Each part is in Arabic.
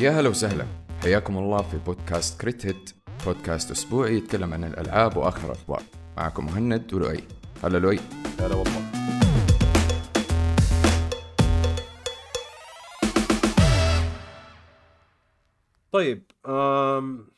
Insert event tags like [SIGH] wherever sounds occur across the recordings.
يا هلا وسهلا. حياكم الله في بودكاست Crit Hit. بودكاست أسبوعي يتكلم عن الألعاب وآخر الأخبار. معكم مهند ولؤي. هلا لؤي. هلا والله. طيب أم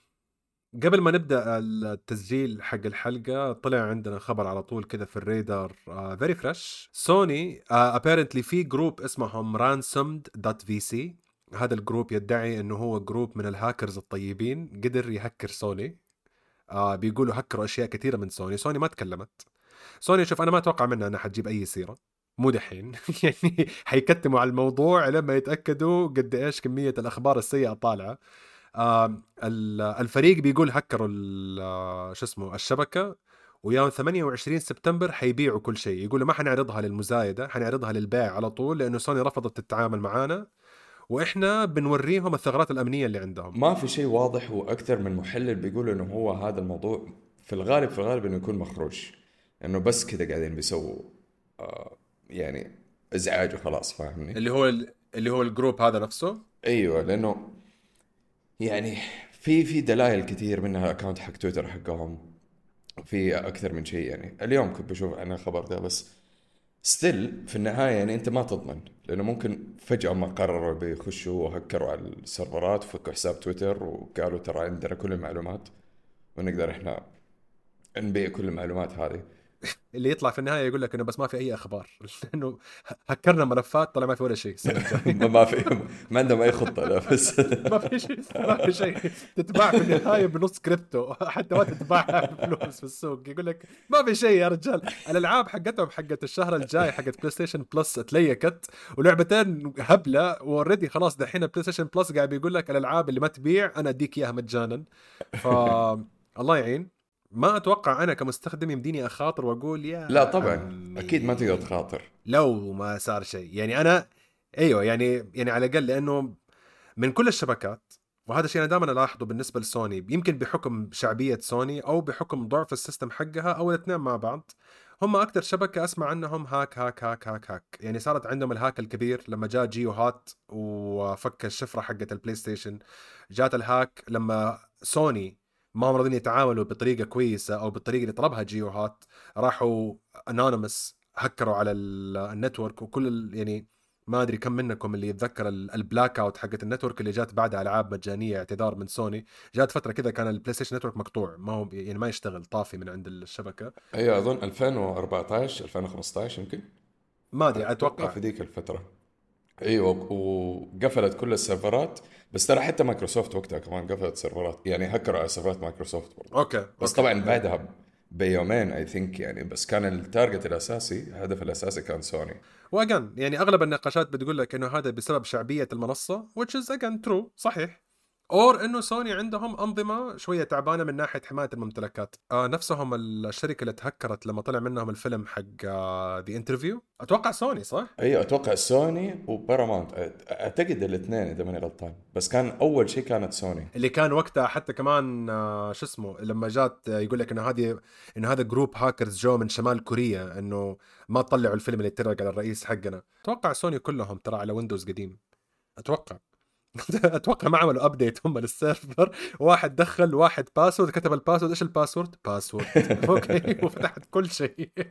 قبل ما نبدأ التسجيل حق الحلقة طلع عندنا خبر على طول كذا في ال radar very fresh سوني apparently في group اسمهم Ransomed.vc هذا ال group يدعي إنه هو group من الهاكرز الطيبين قدر يهكر سوني. آه بيقولوا هكروا أشياء كثيرة من سوني. سوني ما تكلمت. سوني شوف أنا ما أتوقع منها انها حتجيب أي سيرة. مو دحين. [LAUGHS] يعني حيكتموا على الموضوع لما يتأكدوا قد إيش كمية الأخبار السيئة طالعة. آه الفريق بيقول هكروا آه، شو اسمه الشبكة ويوم 28 سبتمبر حيبيعوا كل شيء. يقولوا ما حنعرضها للمزايدة حنعرضها للبيع على طول لأنه سوني رفضت تتعامل معانا. وإحنا بنوريهم الثغرات الأمنية اللي عندهم. ما في شيء واضح وأكثر من محلل بيقول إنه هو هذا الموضوع في الغالب في الغالب إنه يكون مخروج إنه بس كذا قاعدين بيسووا آه يعني إزعاج وخلاص فاهمني؟ اللي هو اللي هو ال group هذا نفسه؟ أيوه لأنه يعني في في دلائل كثير منها ال account حق تويتر حقهم. في أكثر من شيء يعني. اليوم كنت بشوف عن الخبر ده بس still في النهاية يعني أنت ما تضمن لأنه ممكن فجأة ما قرروا بيخشوا وهكروا على السيرفرات وفكوا حساب تويتر وقالوا ترى عندنا كل المعلومات ونقدر إحنا نبيع كل المعلومات هذه. اللي يطلع في النهاية يقول لك إنه بس ما في أي أخبار. [LAUGHS] لأنه هكرنا ملفات طلع ما في ولا شيء. [LAUGHS] ما في ما عندهم أي خطة لا بس. [LAUGHS] ما في شيء ما في شيء. تتباع في النهاية بنص كريبتو. حتى ما تتباع فلوس في السوق. يقول لك ما في شيء يا رجال. الألعاب حقتهم حقت الشهر الجاي حقت بلاي ستيشن بلس تليكت ولعبتين هبلة. و already خلاص دحين البلاي ستيشن بلس قاعد بيقول لك الألعاب اللي ما تبيع أنا أديك إياها مجانا. ف الله يعين. ما أتوقع أنا كمستخدم يمديني أخاطر وأقول يا لا طبعا. أكيد ما تقدر تخاطر. لو ما صار شيء. يعني أنا أيوه يعني يعني على الأقل لأنه من كل الشبكات وهذا الشيء أنا دائما الاحظه بالنسبة لسوني يمكن بحكم شعبية سوني أو بحكم ضعف ال system حقها أو الاثنين مع بعض هم أكثر شبكة أسمع عنهم hack hack hack hack hack. يعني صارت عندهم ال hack الكبير لما جاء GeoHot وفك الشفرة حقت البلاي ستيشن. جات ال hack لما سوني ما هم راضيين يتعاملوا بطريقة كويسة أو بالطريقة اللي طلبها GeoHot راحوا Anonymous هكروا على ال network وكل يعني ما أدري كم منكم اللي يتذكر ال blackout حقت ال network اللي جات بعدها ألعاب مجانية اعتذار من سوني. جات فترة كذا كان البلاي ستيشن network مقطوع ما هو يعني ما يشتغل طافي من عند الشبكة. أيوه أظن 2014 2015 يمكن. ما أدري أتوقع. في ذيك الفترة. أيوه وقفلت كل السيرفرات. بس ترى حتى مايكروسوفت وقتها كمان قفلت سيرفرات يعني هكروا على سيرفرات مايكروسوفت برضه. أوكي بس أوكي. طبعا بعدها بيومين I think يعني بس كان ال target الأساسي الهدف الأساسي كان سوني و again يعني أغلب النقاشات بتقول لك إنه هذا بسبب شعبية المنصة which is again true صحيح or إنه سوني عندهم أنظمة شوية تعبانة من ناحية حماية الممتلكات. آه نفسهم الشركة اللي تهكرت لما طلع منهم الفيلم حق ذا آه Interview أتوقع سوني صح؟ أيوه أتوقع سوني وبارامونت أعتقد الاثنين إذا ماني غلطان. بس كان أول شيء كانت سوني. اللي كان وقتها حتى كمان آه شو اسمه لما جات آه، يقول لك إنه هذه إنه هذا group hackers جو من شمال كوريا إنه ما طلعوا الفيلم اللي اترق على الرئيس حقنا. أتوقع سوني كلهم ترى على ويندوز قديم. أتوقع. [LAUGHS] أتوقع ما عملوا update هم لل server. واحد دخل واحد password كتب ال password إيش ال password؟ password [LAUGHS] أوكي. وفتحت كل شيء. [LAUGHS]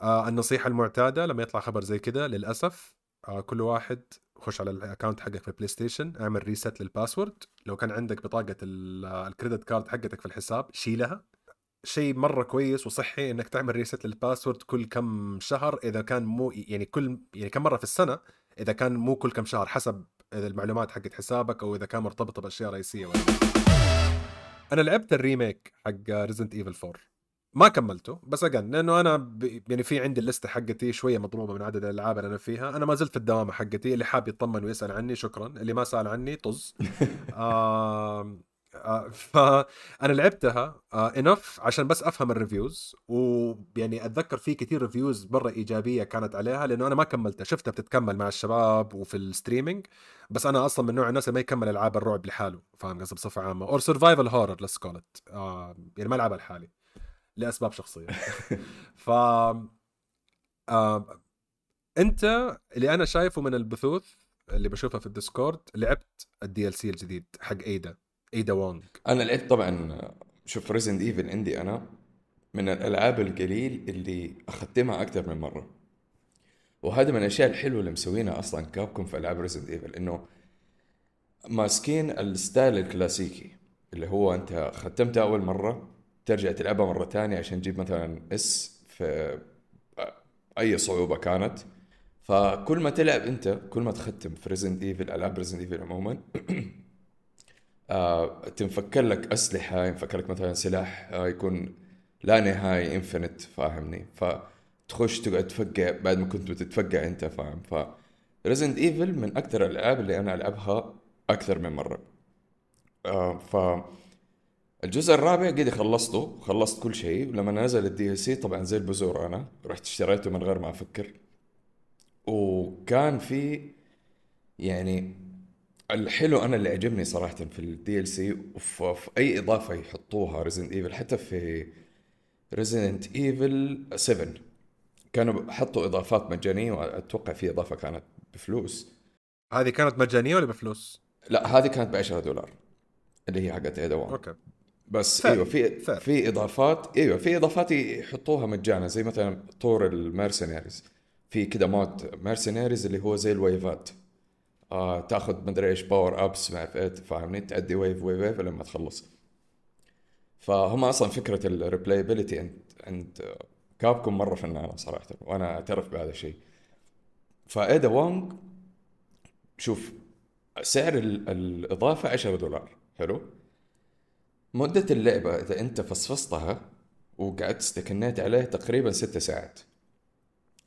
آه النصيحة المعتادة لما يطلع خبر زي كذا للأسف آه كل واحد خش على ال account حقك في البلاي ستيشن اعمل reset لل password لو كان عندك بطاقة ال credit card حقتك في الحساب شيلها. شيء مرة كويس وصحي إنك تعمل reset لل password كل كم شهر. إذا كان مو يعني كل يعني كم مرة في السنة إذا كان مو كل كم شهر حسب المعلومات حقت حسابك أو إذا كان مرتبطه بأشياء رئيسية ولا أنا لعبت ال remake حق ريزدنت ايفل 4 ما كملته بس again لأنه أنا ب... يعني في عندي ال list حقتي شوية مضروبة من عدد الألعاب اللي أنا فيها. أنا ما زلت في الدوامة حقتي اللي حاب يطمن ويسأل عني شكرا. اللي ما سأل عني طز. [LAUGHS] آه... آه، فانا لعبتها enough آه، عشان بس أفهم ال reviews ويعني أتذكر في كثير reviews مرة إيجابية كانت عليها لأنه أنا ما كملتها. شفتها بتتكمل مع الشباب وفي ال streaming بس أنا أصلا من نوع الناس اللي ما يكمل ألعاب الرعب لحاله فاهم قصدي؟ بصفة عامة. or survival horror let's call يعني ما ألعبها لحالي لأسباب شخصية. [LAUGHS] ف آه أنت اللي أنا شايفه من البثوث اللي بشوفها في الديسكورد لعبت ال DLC الجديد حق إيدا. إيدا وونغ أنا لعبت طبعا شوف ريزدنت ايفل عندي أنا من الألعاب القليل اللي اختمها أكثر من مرة. وهذا من الأشياء الحلوة اللي مسوينها أصلا كابكوم في ألعاب ريزدنت ايفل إنه ماسكين ال style الكلاسيكي اللي هو أنت ختمتها أول مرة ترجع تلعبها مرة ثانية عشان تجيب مثلا S في أي صعوبة كانت. فكل ما تلعب أنت كل ما تختم في ريزدنت ايفل ألعاب ريزدنت ايفل عموما [CLEARS THROAT] تنفك لك أسلحة ينفك لك مثلا سلاح آه يكون لا نهايه infinite فاهمني؟ فتخش تقعد تفقع بعد ما كنت بتتفقع أنت فاهم؟ ف ريزدنت ايفل من أكثر الألعاب اللي أنا ألعبها أكثر من مرة. آه ف الجزء الرابع قد خلصته خلصت كل شيء. ولما نزل ال DLC طبعا زي البزور أنا رحت اشتريته من غير ما أفكر. وكان في يعني الحلو أنا اللي عجبني صراحة في ال DLC وفي أي إضافة يحطوها ريزدنت ايفل حتى في ريزدنت ايفل 7 كانوا حطوا إضافات مجانية وأتوقع في إضافة كانت بفلوس هذه كانت مجانية ولا بفلوس؟ لا هذه كانت ب 10 دولار اللي هي حقت ايدا أوكي بس فعلا. أيوه في فعلا. في إضافات أيوه في إضافات يحطوها مجانا زي مثلا طور ال Mercenaries في كده mode Mercenaries اللي هو زي الويفات آه تاخذ مدري إيش power ups ما اعرف إيه فاهمني؟ تعدي wave wave wave لما تخلص. فهم أصلا فكرة ال replayability عند عند كابكوم مرة فنانة صراحة وأنا أعترف بهذا الشيء. فإيدا وونغ شوف سعر ال- الإضافة 10 دولار حلو؟ مدة اللعبة إذا أنت فصفصتها وقعدت استكنيت عليه تقريبا ست ساعات.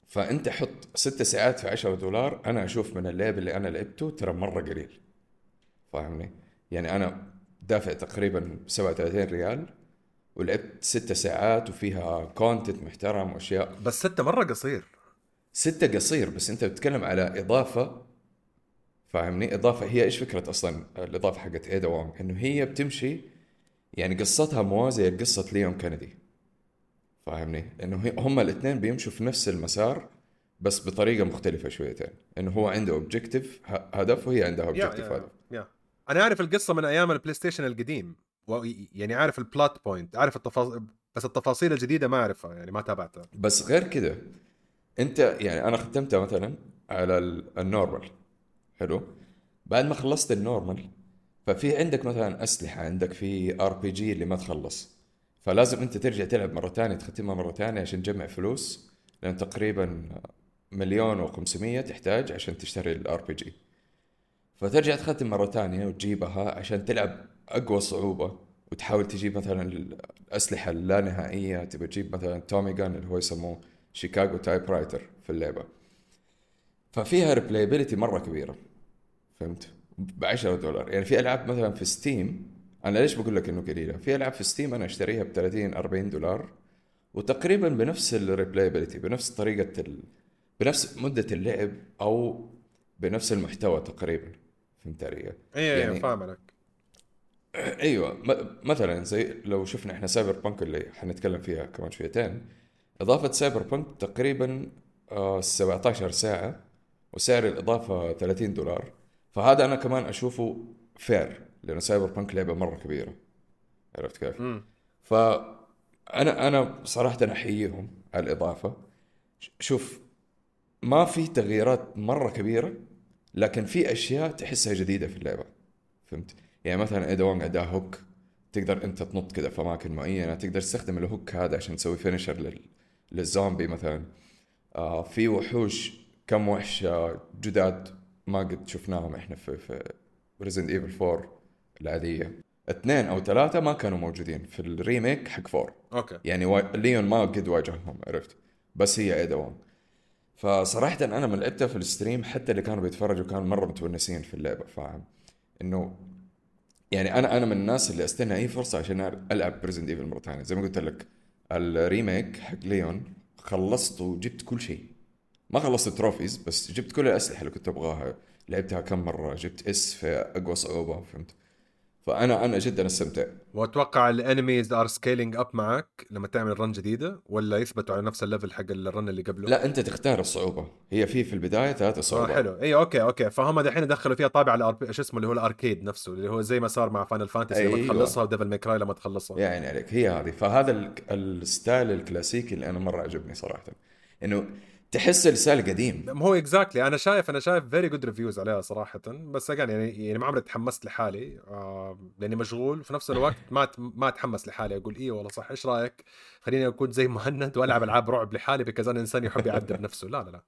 فأنت حط ست ساعات في عشرة دولار أنا أشوف من اللعب اللي أنا لعبته ترى مرة قليل. فاهمني؟ يعني أنا دافع تقريبا 37 ريال ولعبت ست ساعات وفيها content محترم وأشياء. بس ستة مرة قصير. ستة قصير بس أنت بتتكلم على إضافة. فاهمني؟ إضافة هي إيش فكرة أصلا الإضافة حقت إيدا وونغ؟ إنه هي بتمشي يعني قصتها موازية لقصة ليون كينيدي فاهمني؟ إنه هم الاثنين بيمشوا في نفس المسار بس بطريقة مختلفة شويتين. إنه هو عنده objective هدف وهي عندها objective هدف. يا أنا عارف القصة من أيام البلاي ستيشن القديم. يعني عارف ال plot point عارف التفاصيل بس التفاصيل الجديدة ما أعرفها يعني ما تابعتها. بس غير كده أنت يعني أنا ختمتها مثلا على ال- ال normal حلو؟ بعد ما خلصت ال normal ففي عندك مثلا أسلحة عندك في RPG اللي ما تخلص. فلازم انت ترجع تلعب مرة ثانية تختمها مرة ثانية عشان تجمع فلوس لأن تقريبا مليون و500 تحتاج عشان تشتري ال RPG فترجع تختم مرة ثانية وتجيبها عشان تلعب أقوى صعوبة وتحاول تجيب مثلا الأسلحة اللانهائية تبى تجيب مثلا Tommy gun اللي هو يسموه Chicago Typewriter في اللعبة. ففيها replayability مرة كبيرة فهمت؟ ب 10 دولار. يعني في ألعاب مثلا في ستيم أنا ليش بقول لك إنه قليلة؟ في ألعاب في ستيم أنا أشتريها ب 30 40 دولار وتقريبا بنفس ال replayability بنفس طريقة ال... بنفس مدة اللعب أو بنفس المحتوى تقريبا فهمت علي؟ اي يعني... يعني- فاهم عليك أيوه م- مثلا زي لو شفنا إحنا Cyberpunk اللي حنتكلم فيها كمان شويتين إضافة Cyberpunk تقريبا آه، 17 ساعة وسعر الإضافة 30 دولار فهذا أنا كمان أشوفه fair لأنه Cyberpunk لعبة مرة كبيرة. عرفت كيف؟ امم فانا أنا صراحة أحييهم على الإضافة. شوف ما في تغييرات مرة كبيرة لكن في أشياء تحسها جديدة في اللعبة. فهمت؟ يعني مثلا Ada Wong اداه hook تقدر أنت تنط كذا في أماكن معينة تقدر تستخدم ال hook هذا عشان تسوي finisher لل... للزومبي مثلا. آه في وحوش كم وحش جداد ما قد شفناهم إحنا في في Resident Evil 4 العادية. اثنين أو ثلاثة ما كانوا موجودين في ال remake حق 4 okay. يعني وا... ليون ما قد واجههم عرفت؟ بس هي Ada Wong فصراحة أنا من لعبتها في ال stream حتى اللي كانوا بيتفرجوا كانوا مرة متونسين في اللعبة فاهم؟ إنه يعني أنا أنا من الناس اللي أستنى أي فرصة عشان ألعب ب Resident Evil مرة ثانية. زي ما قلت لك ال remake حق ليون خلصت وجبت كل شيء. ما خلصت trophies بس جبت كل الأسلحة اللي كنت أبغاها. لعبتها كم مرة؟ جبت S في أقوى صعوبة فهمت؟ فأنا أنا جدا أستمتع. وأتوقع ال enemies are scaling up معك لما تعمل run جديدة ولا يثبتوا على نفس ال level حق ال run اللي قبله؟ لا أنت تختار الصعوبة. هي في في البداية ثلاث صعوبات حلو. اي okay okay. فهم دحين دخلوا فيها طابع ال ar شو اسمه اللي هو ال arcade نفسه اللي هو زي ما صار مع Final Fantasy لما أيوة. تخلصها و Devil May Cry لما تخلصها. يا عيني عليك. هي هذه. فهذا ال- ال style الكلاسيكي اللي أنا مرة عجبني صراحة. إنه تحس ال style قديم. ما هو exactly أنا شايف أنا شايف very good reviews عليها صراحة. بس يعني يعني ما عمري تحمست لحالي. آه لأني مشغول. وفي نفس الوقت ما ما أتحمس لحالي. أقول إيه والله صح إيش رأيك؟ خليني أكون زي مهند وألعب ألعاب رعب لحالي because أنا إنسان يحب يعذب نفسه. لا لا لا.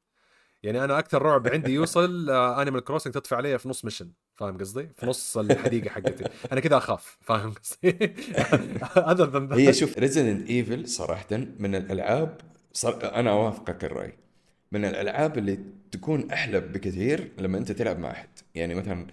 يعني أنا أكثر رعب عندي يوصل Animal Crossing تطفي علي في نص mission فاهم قصدي؟ في نص الحديقة حقتي. أنا كذا أخاف. فاهم قصدي؟ [LAUGHS] هي شوف Resident Evil صراحة من الألعاب صار أنا أوافقك الرأي. من الألعاب اللي تكون أحلى بكثير لما أنت تلعب مع أحد. يعني مثلا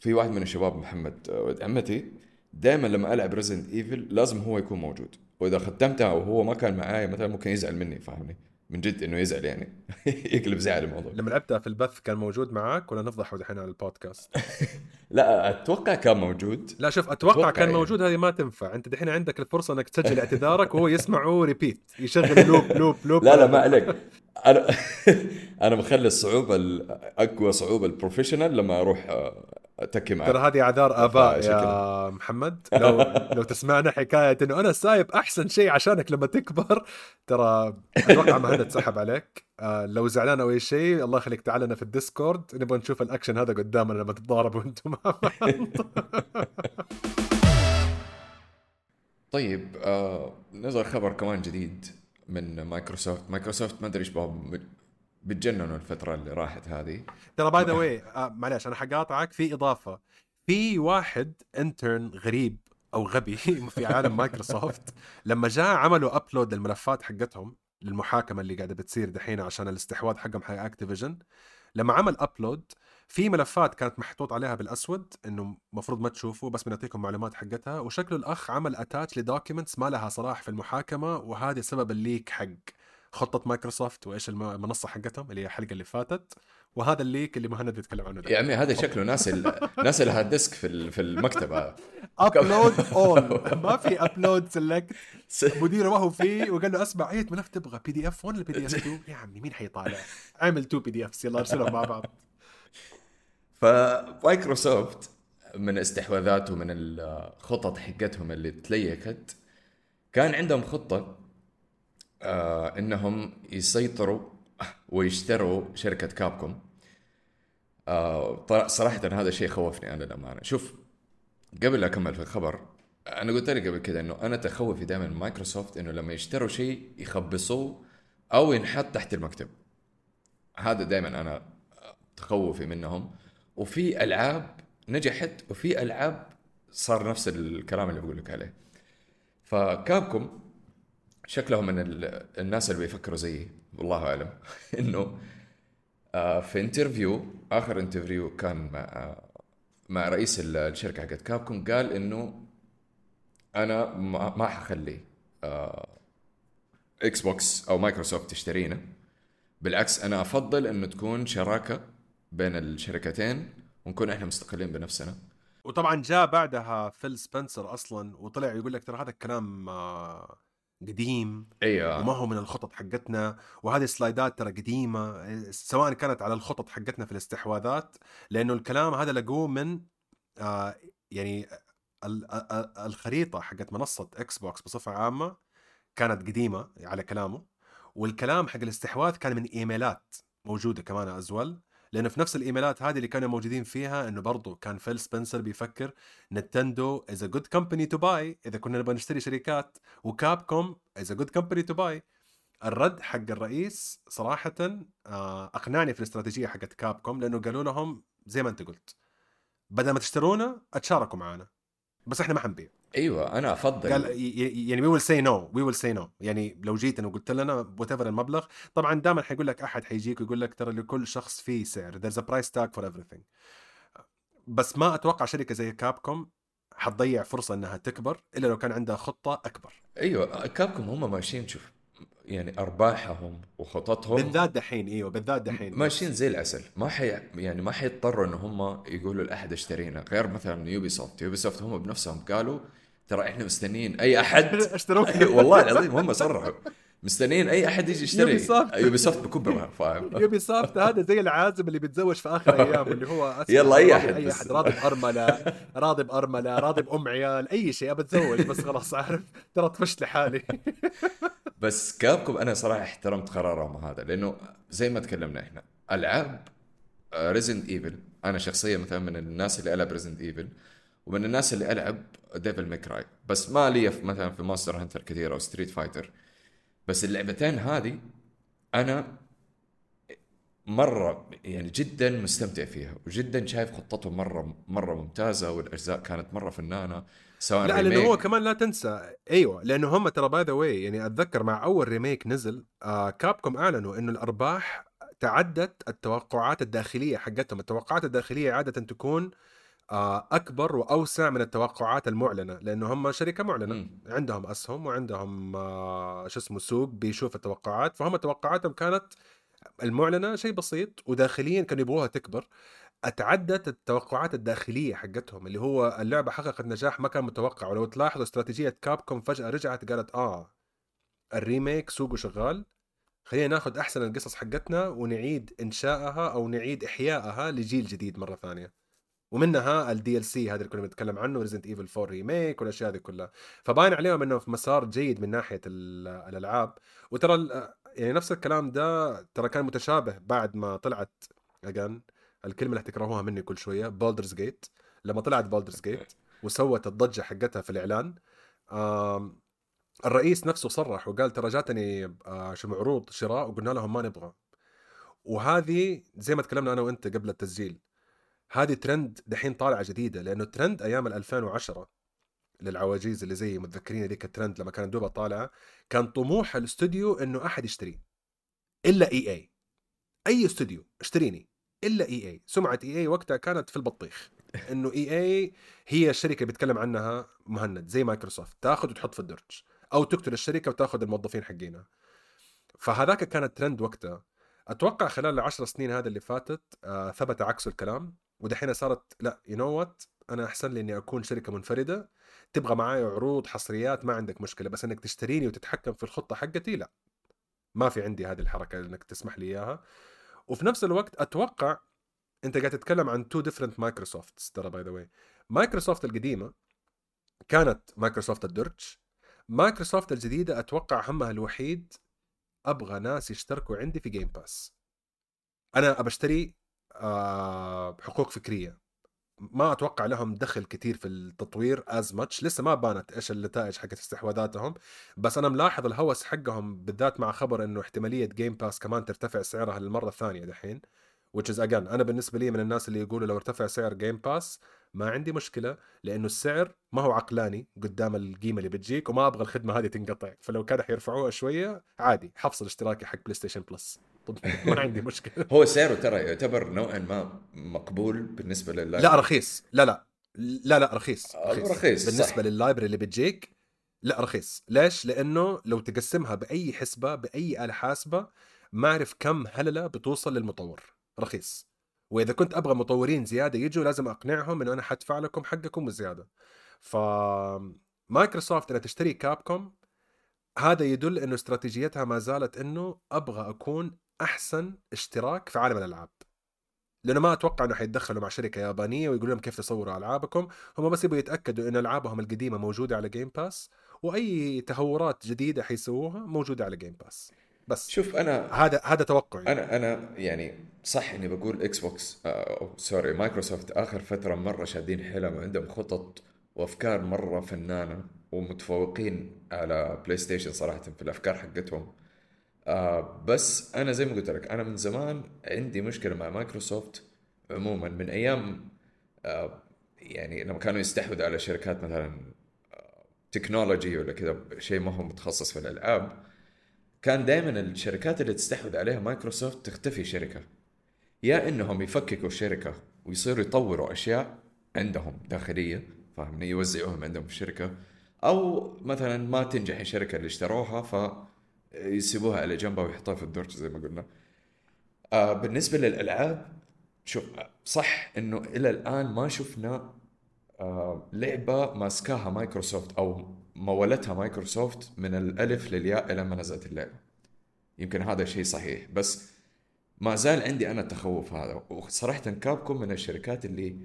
في واحد من الشباب محمد آه، ولد عمتي دائما لما ألعب Resident Evil لازم هو يكون موجود. وإذا ختمتها وهو ما كان معاي مثلا ممكن يزعل مني فاهمني؟ من جد إنه يزعل يعني. [LAUGHS] يقلب زعل الموضوع. لما لعبتها في البث كان موجود معاك ولا نفضحه دحين على البودكاست؟ [LAUGHS] لا أتوقع كان موجود. لا شوف أتوقع, أتوقع كان يعني. موجود هذه ما تنفع. أنت دحين عندك الفرصة إنك تسجل اعتذارك وهو يسمعه repeat يشغل لوب لوب لوب لا لا ما عليك. أنا [LAUGHS] أنا مخلي الصعوبه ال- أقوى صعوبة ال professional لما أروح آه، أتكي معاه ترى هذه أعذار آباء يا. محمد. لو [LAUGHS] لو تسمعنا حكاية إنه أنا سايب أحسن شيء عشانك لما تكبر ترى أتوقع ما حد سحب عليك. آه لو زعلان أو أي شيء الله يخليك تعال لنا في ال Discord. نبغى نشوف الأكشن هذا قدامنا لما تتضاربوا أنتم. مع [LAUGHS] طيب آه نزل خبر كمان جديد. من مايكروسوفت مايكروسوفت ما أدري إيش بهم. بتجننوا الفترة اللي راحت هذه. ترى by the way معلش أنا حقاطعك. في إضافة. في واحد intern غريب أو غبي [LAUGHS] في عالم مايكروسوفت لما جاء عملوا upload للملفات حقتهم للمحاكمة اللي قاعدة بتصير دحين عشان الاستحواذ حقهم حق Activision لما عمل upload في ملفات كانت محطوط عليها بالأسود إنه المفروض ما تشوفوا بس بنعطيكم معلومات حقتها. وشكله الأخ عمل attach ل documents ما لها صلاح في المحاكمة وهذا سبب ال leak حق خطة مايكروسوفت وإيش الم- المنصة حقتهم اللي هي الحلقة اللي فاتت. وهذا ال leak اللي مهند بيتكلم عنه يا عمي هذا شكله ناس ال... [LAUGHS] ناس الهارد ديسك في. في المكتب هذا upload اول ما في upload select مديره ما هو فيه وقال له اسمع اي ملف تبغى PDF 1 ولا PDF 2 يا عمي مين حيطالع؟ اعمل 2 PDFs يلا أرسلهم مع بعض. فمايكروسوفت من استحواذات ومن الخطط حقتهم اللي ت leakت كان عندهم خطة آه إنهم يسيطروا ويشتروا شركة كابكوم. آه صراحة هذا الشيء خوفني أنا للأمانة. شوف قبل أكمل في الخبر أنا قلت لك قبل كده إنه أنا تخوفي دائما من مايكروسوفت إنه لما يشتروا شيء يخبصوه أو ينحط تحت المكتب. هذا دائما أنا تخوفي منهم. وفي ألعاب نجحت وفي ألعاب صار نفس الكلام اللي بقول لك عليه. ف Capcom شكلهم من ال- الناس اللي بيفكروا زيي والله أعلم. [LAUGHS] إنه آه، في interview آخر interview كان مع آه، مع رئيس ال- الشركة حقت Capcom قال إنه أنا ما حخلي آه، Xbox أو مايكروسوفت تشترينا بالعكس أنا أفضل إنه تكون شراكة بين الشركتين ونكون إحنا مستقلين بنفسنا. وطبعا جاء بعدها Phil Spencer أصلا وطلع يقول لك ترى هذا الكلام آه، قديم أيوه وما هو من الخطط حقتنا وهذه ال slideات ترى قديمة سواء كانت على الخطط حقتنا في الاستحواذات لأنه الكلام هذا لقوه من آه يعني ال- ال- الخريطة حقت منصة Xbox بصفة عامة كانت قديمة على كلامه والكلام حق الاستحواذ كان من إيميلات موجودة كمان as well لأنه في نفس الإيميلات هذه اللي كانوا موجودين فيها إنه برضو كان Phil Spencer بيفكر Nintendo is a good company to buy إذا كنا نبغى نشتري شركات و Capcom is a good company to buy الرد حق الرئيس صراحة آه، أقنعني في الاستراتيجية حقت Capcom لأنه قالوا لهم زي ما أنت قلت بدل ما تشترونا أتشاركوا معنا بس إحنا ما حنبيع. أيوه أنا أفضل. قال يعني we will say no we will say no يعني لو جيت أنا وقلت لنا whatever المبلغ طبعا دائما حيقول لك أحد حيجيك ويقول لك ترى لكل شخص فيه سعر. There's a price tag for everything. بس ما أتوقع شركة زي كابكوم حتضيع فرصة إنها تكبر إلا لو كان عندها خطة أكبر. أيوه كابكم هم ماشيين شوف يعني أرباحهم وخططهم بالذات دحين إيوه بالذات دحين ماشيين زي العسل. ما حي يعني ما حيضطروا إن هم يقولوا لأحد اشترينا. غير مثلا يوبي سوفت يوبي سوفت هم بنفسهم قالوا ترى إحنا مستنيين أي أحد. [LAUGHS] اشتروك. [LAUGHS] والله العظيم هم صرحوا. مستنيين أي أحد يجي يشتري. يوبي سوفت. يوبي سوفت بكبرها فاهم؟ [LAUGHS] يوبي سوفت هذا زي العازب اللي بيتزوج في آخر أيام اللي هو [LAUGHS] يلا راضي أحد. أي. أحد راضي بأرملة راضي بأرملة راضي بأم عيال أي شيء أبى أتزوج بس خلاص عارف؟ ترى طفشت لحالي. [LAUGHS] بس كابكم أنا صراحة احترمت قرارهم هذا لأنه زي ما تكلمنا إحنا ألعاب Resident Evil أنا شخصيا مثلا من الناس اللي ألعب Resident Evil ومن الناس اللي ألعب Devil May Cry بس ما لي مثلا في Monster Hunter كثير أو Street Fighter بس اللعبتين هذه أنا مرة يعني جدا مستمتع فيها وجدا شايف خطتهم مرة مرة ممتازة والأجزاء كانت مرة فنانة سواء لا لأنه هو كمان لا تنسى أيوه لأنه هم ترى by the way يعني أتذكر مع أول remake نزل آه كابكوم أعلنوا إنه الأرباح تعدت التوقعات الداخلية حقتهم التوقعات الداخلية عادة تكون أكبر وأوسع من التوقعات المعلنة لأنه هم شركة معلنة. مم. عندهم أسهم وعندهم آه شو اسمه سوق بيشوف التوقعات. فهم توقعاتهم كانت المعلنة شيء بسيط وداخليا كانوا يبغوها تكبر. أتعدت التوقعات الداخلية حقتهم اللي هو اللعبة حققت نجاح ما كان متوقع. ولو تلاحظوا استراتيجية كابكوم فجأة رجعت قالت آه ال remake سوقه شغال. خلينا ناخذ أحسن القصص حقتنا ونعيد انشائها أو نعيد إحيائها لجيل جديد مرة ثانية. ومنها ال DLC هذا اللي كنا بنتكلم عنه Resident Evil 4 remake والأشياء هذه كلها. فباين عليهم إنه في مسار جيد من ناحية ال- الألعاب. وترى يعني نفس الكلام ده ترى كان متشابه بعد ما طلعت again الكلمة اللي حتكرهوها مني كل شوية Baldur's Gate لما طلعت Baldur's Gate وسوت الضجة حقتها في الإعلان الرئيس نفسه صرح وقال ترى جاتني آه، شو عروض شراء وقلنا لهم ما نبغى. وهذه زي ما تكلمنا أنا وأنت قبل التسجيل. هذه ترند دحين طالعة جديدة لأنه ترند أيام ال 2010 للعواجيز اللي زي متذكرين ذيك الترند لما كانت دوبها طالعة كان طموح الاستوديو إنه أحد يشتريه إلا EA. أي استوديو اشتريني إلا EA. سمعة EA وقتها كانت في البطيخ [LAUGHS] إنه EA هي الشركة اللي بيتكلم عنها مهند زي مايكروسوفت تأخذ وتحط في الدرج أو تقتل الشركة وتأخذ الموظفين حقينها. فهذاك كانت ترند وقتها. أتوقع خلال العشر سنين هذا اللي فاتت آه ثبت عكس الكلام ودحين صارت لا you know what أنا أحسن لي إني أكون شركة منفردة تبغى معايا عروض حصريات ما عندك مشكلة بس إنك تشتريني وتتحكم في الخطة حقتي لا. ما في عندي هذه الحركة إنك تسمح لي إياها. وفي نفس الوقت أتوقع أنت قاعد تتكلم عن two different مايكروسوفت ترى by the way مايكروسوفت القديمة كانت مايكروسوفت الدرج. مايكروسوفت الجديدة أتوقع همها الوحيد أبغى ناس يشتركوا عندي في Game Pass أنا ابى اشتري آه حقوق فكرية. ما أتوقع لهم دخل كثير في التطوير as much لسه ما بانت إيش النتائج حقت استحواذاتهم. بس أنا ملاحظ الهوس حقهم بالذات مع خبر إنه احتمالية Game Pass كمان ترتفع سعرها للمرة الثانية دحين. Which is again أنا بالنسبة لي من الناس اللي يقولوا لو ارتفع سعر Game Pass ما عندي مشكلة لأنه السعر ما هو عقلاني قدام القيمة اللي بتجيك وما أبغى الخدمة هذه تنقطع. فلو كان حيرفعوها شوية عادي حفصل اشتراكي حق PlayStation Plus طب ما عندي مشكلة. [LAUGHS] هو سعره ترى يعتبر نوعا ما مقبول بالنسبة لل لا رخيص. لا لا. لا لا رخيص. آه، رخيص، بالنسبة صح. لل library اللي بتجيك لا رخيص. ليش؟ لأنه لو تقسمها بأي حسبة بأي آلة حاسبة ما أعرف كم هللة بتوصل للمطور. رخيص. وإذا كنت أبغى مطورين زيادة يجوا لازم أقنعهم إنه أنا حدفع لكم حقكم وزياده ف مايكروسوفت إنها تشتري كابكوم هذا يدل إنه استراتيجيتها ما زالت إنه أبغى أكون أحسن اشتراك في عالم الألعاب. لأنه ما أتوقع إنه حيتدخلوا مع شركة يابانية ويقولوا لهم كيف تطوروا ألعابكم. هم بس يبغوا يتأكدوا ان ألعابهم القديمة موجودة على Game Pass وأي تطورات جديدة حيسووها موجودة على Game Pass بس شوف أنا هذا هذا توقعي. أنا أنا يعني صح إني بقول إكس بوكس آه، أو sorry مايكروسوفت آخر فترة مرة شادين حيلهم وعندهم خطط وأفكار مرة فنانة ومتفوقين على بلاي ستيشن صراحة في الأفكار حقتهم. آه بس أنا زي ما قلت لك أنا من زمان عندي مشكلة مع مايكروسوفت عموما. من أيام آه يعني لما كانوا يستحوذوا على شركات مثلا آه، technology ولا كذا شيء ما هو متخصص في الألعاب كان دائما الشركات اللي تستحوذ عليها مايكروسوفت تختفي شركة. يا إنهم يفككوا الشركة ويصيروا يطوروا أشياء عندهم داخلية فاهمني؟ يوزعوهم عندهم في الشركة أو مثلا ما تنجح الشركة اللي اشتروها ف يسيبوها على جنبها ويحطوها في الدرج زي ما قلنا. آه بالنسبة للألعاب شوف صح إنه إلى الآن ما شفنا آه لعبة ماسكاها مايكروسوفت أو مولتها مايكروسوفت من الألف للياء إلى ما نزلت اللعبة. يمكن هذا شيء صحيح بس ما زال عندي أنا التخوف هذا. وصراحه كابكم من الشركات اللي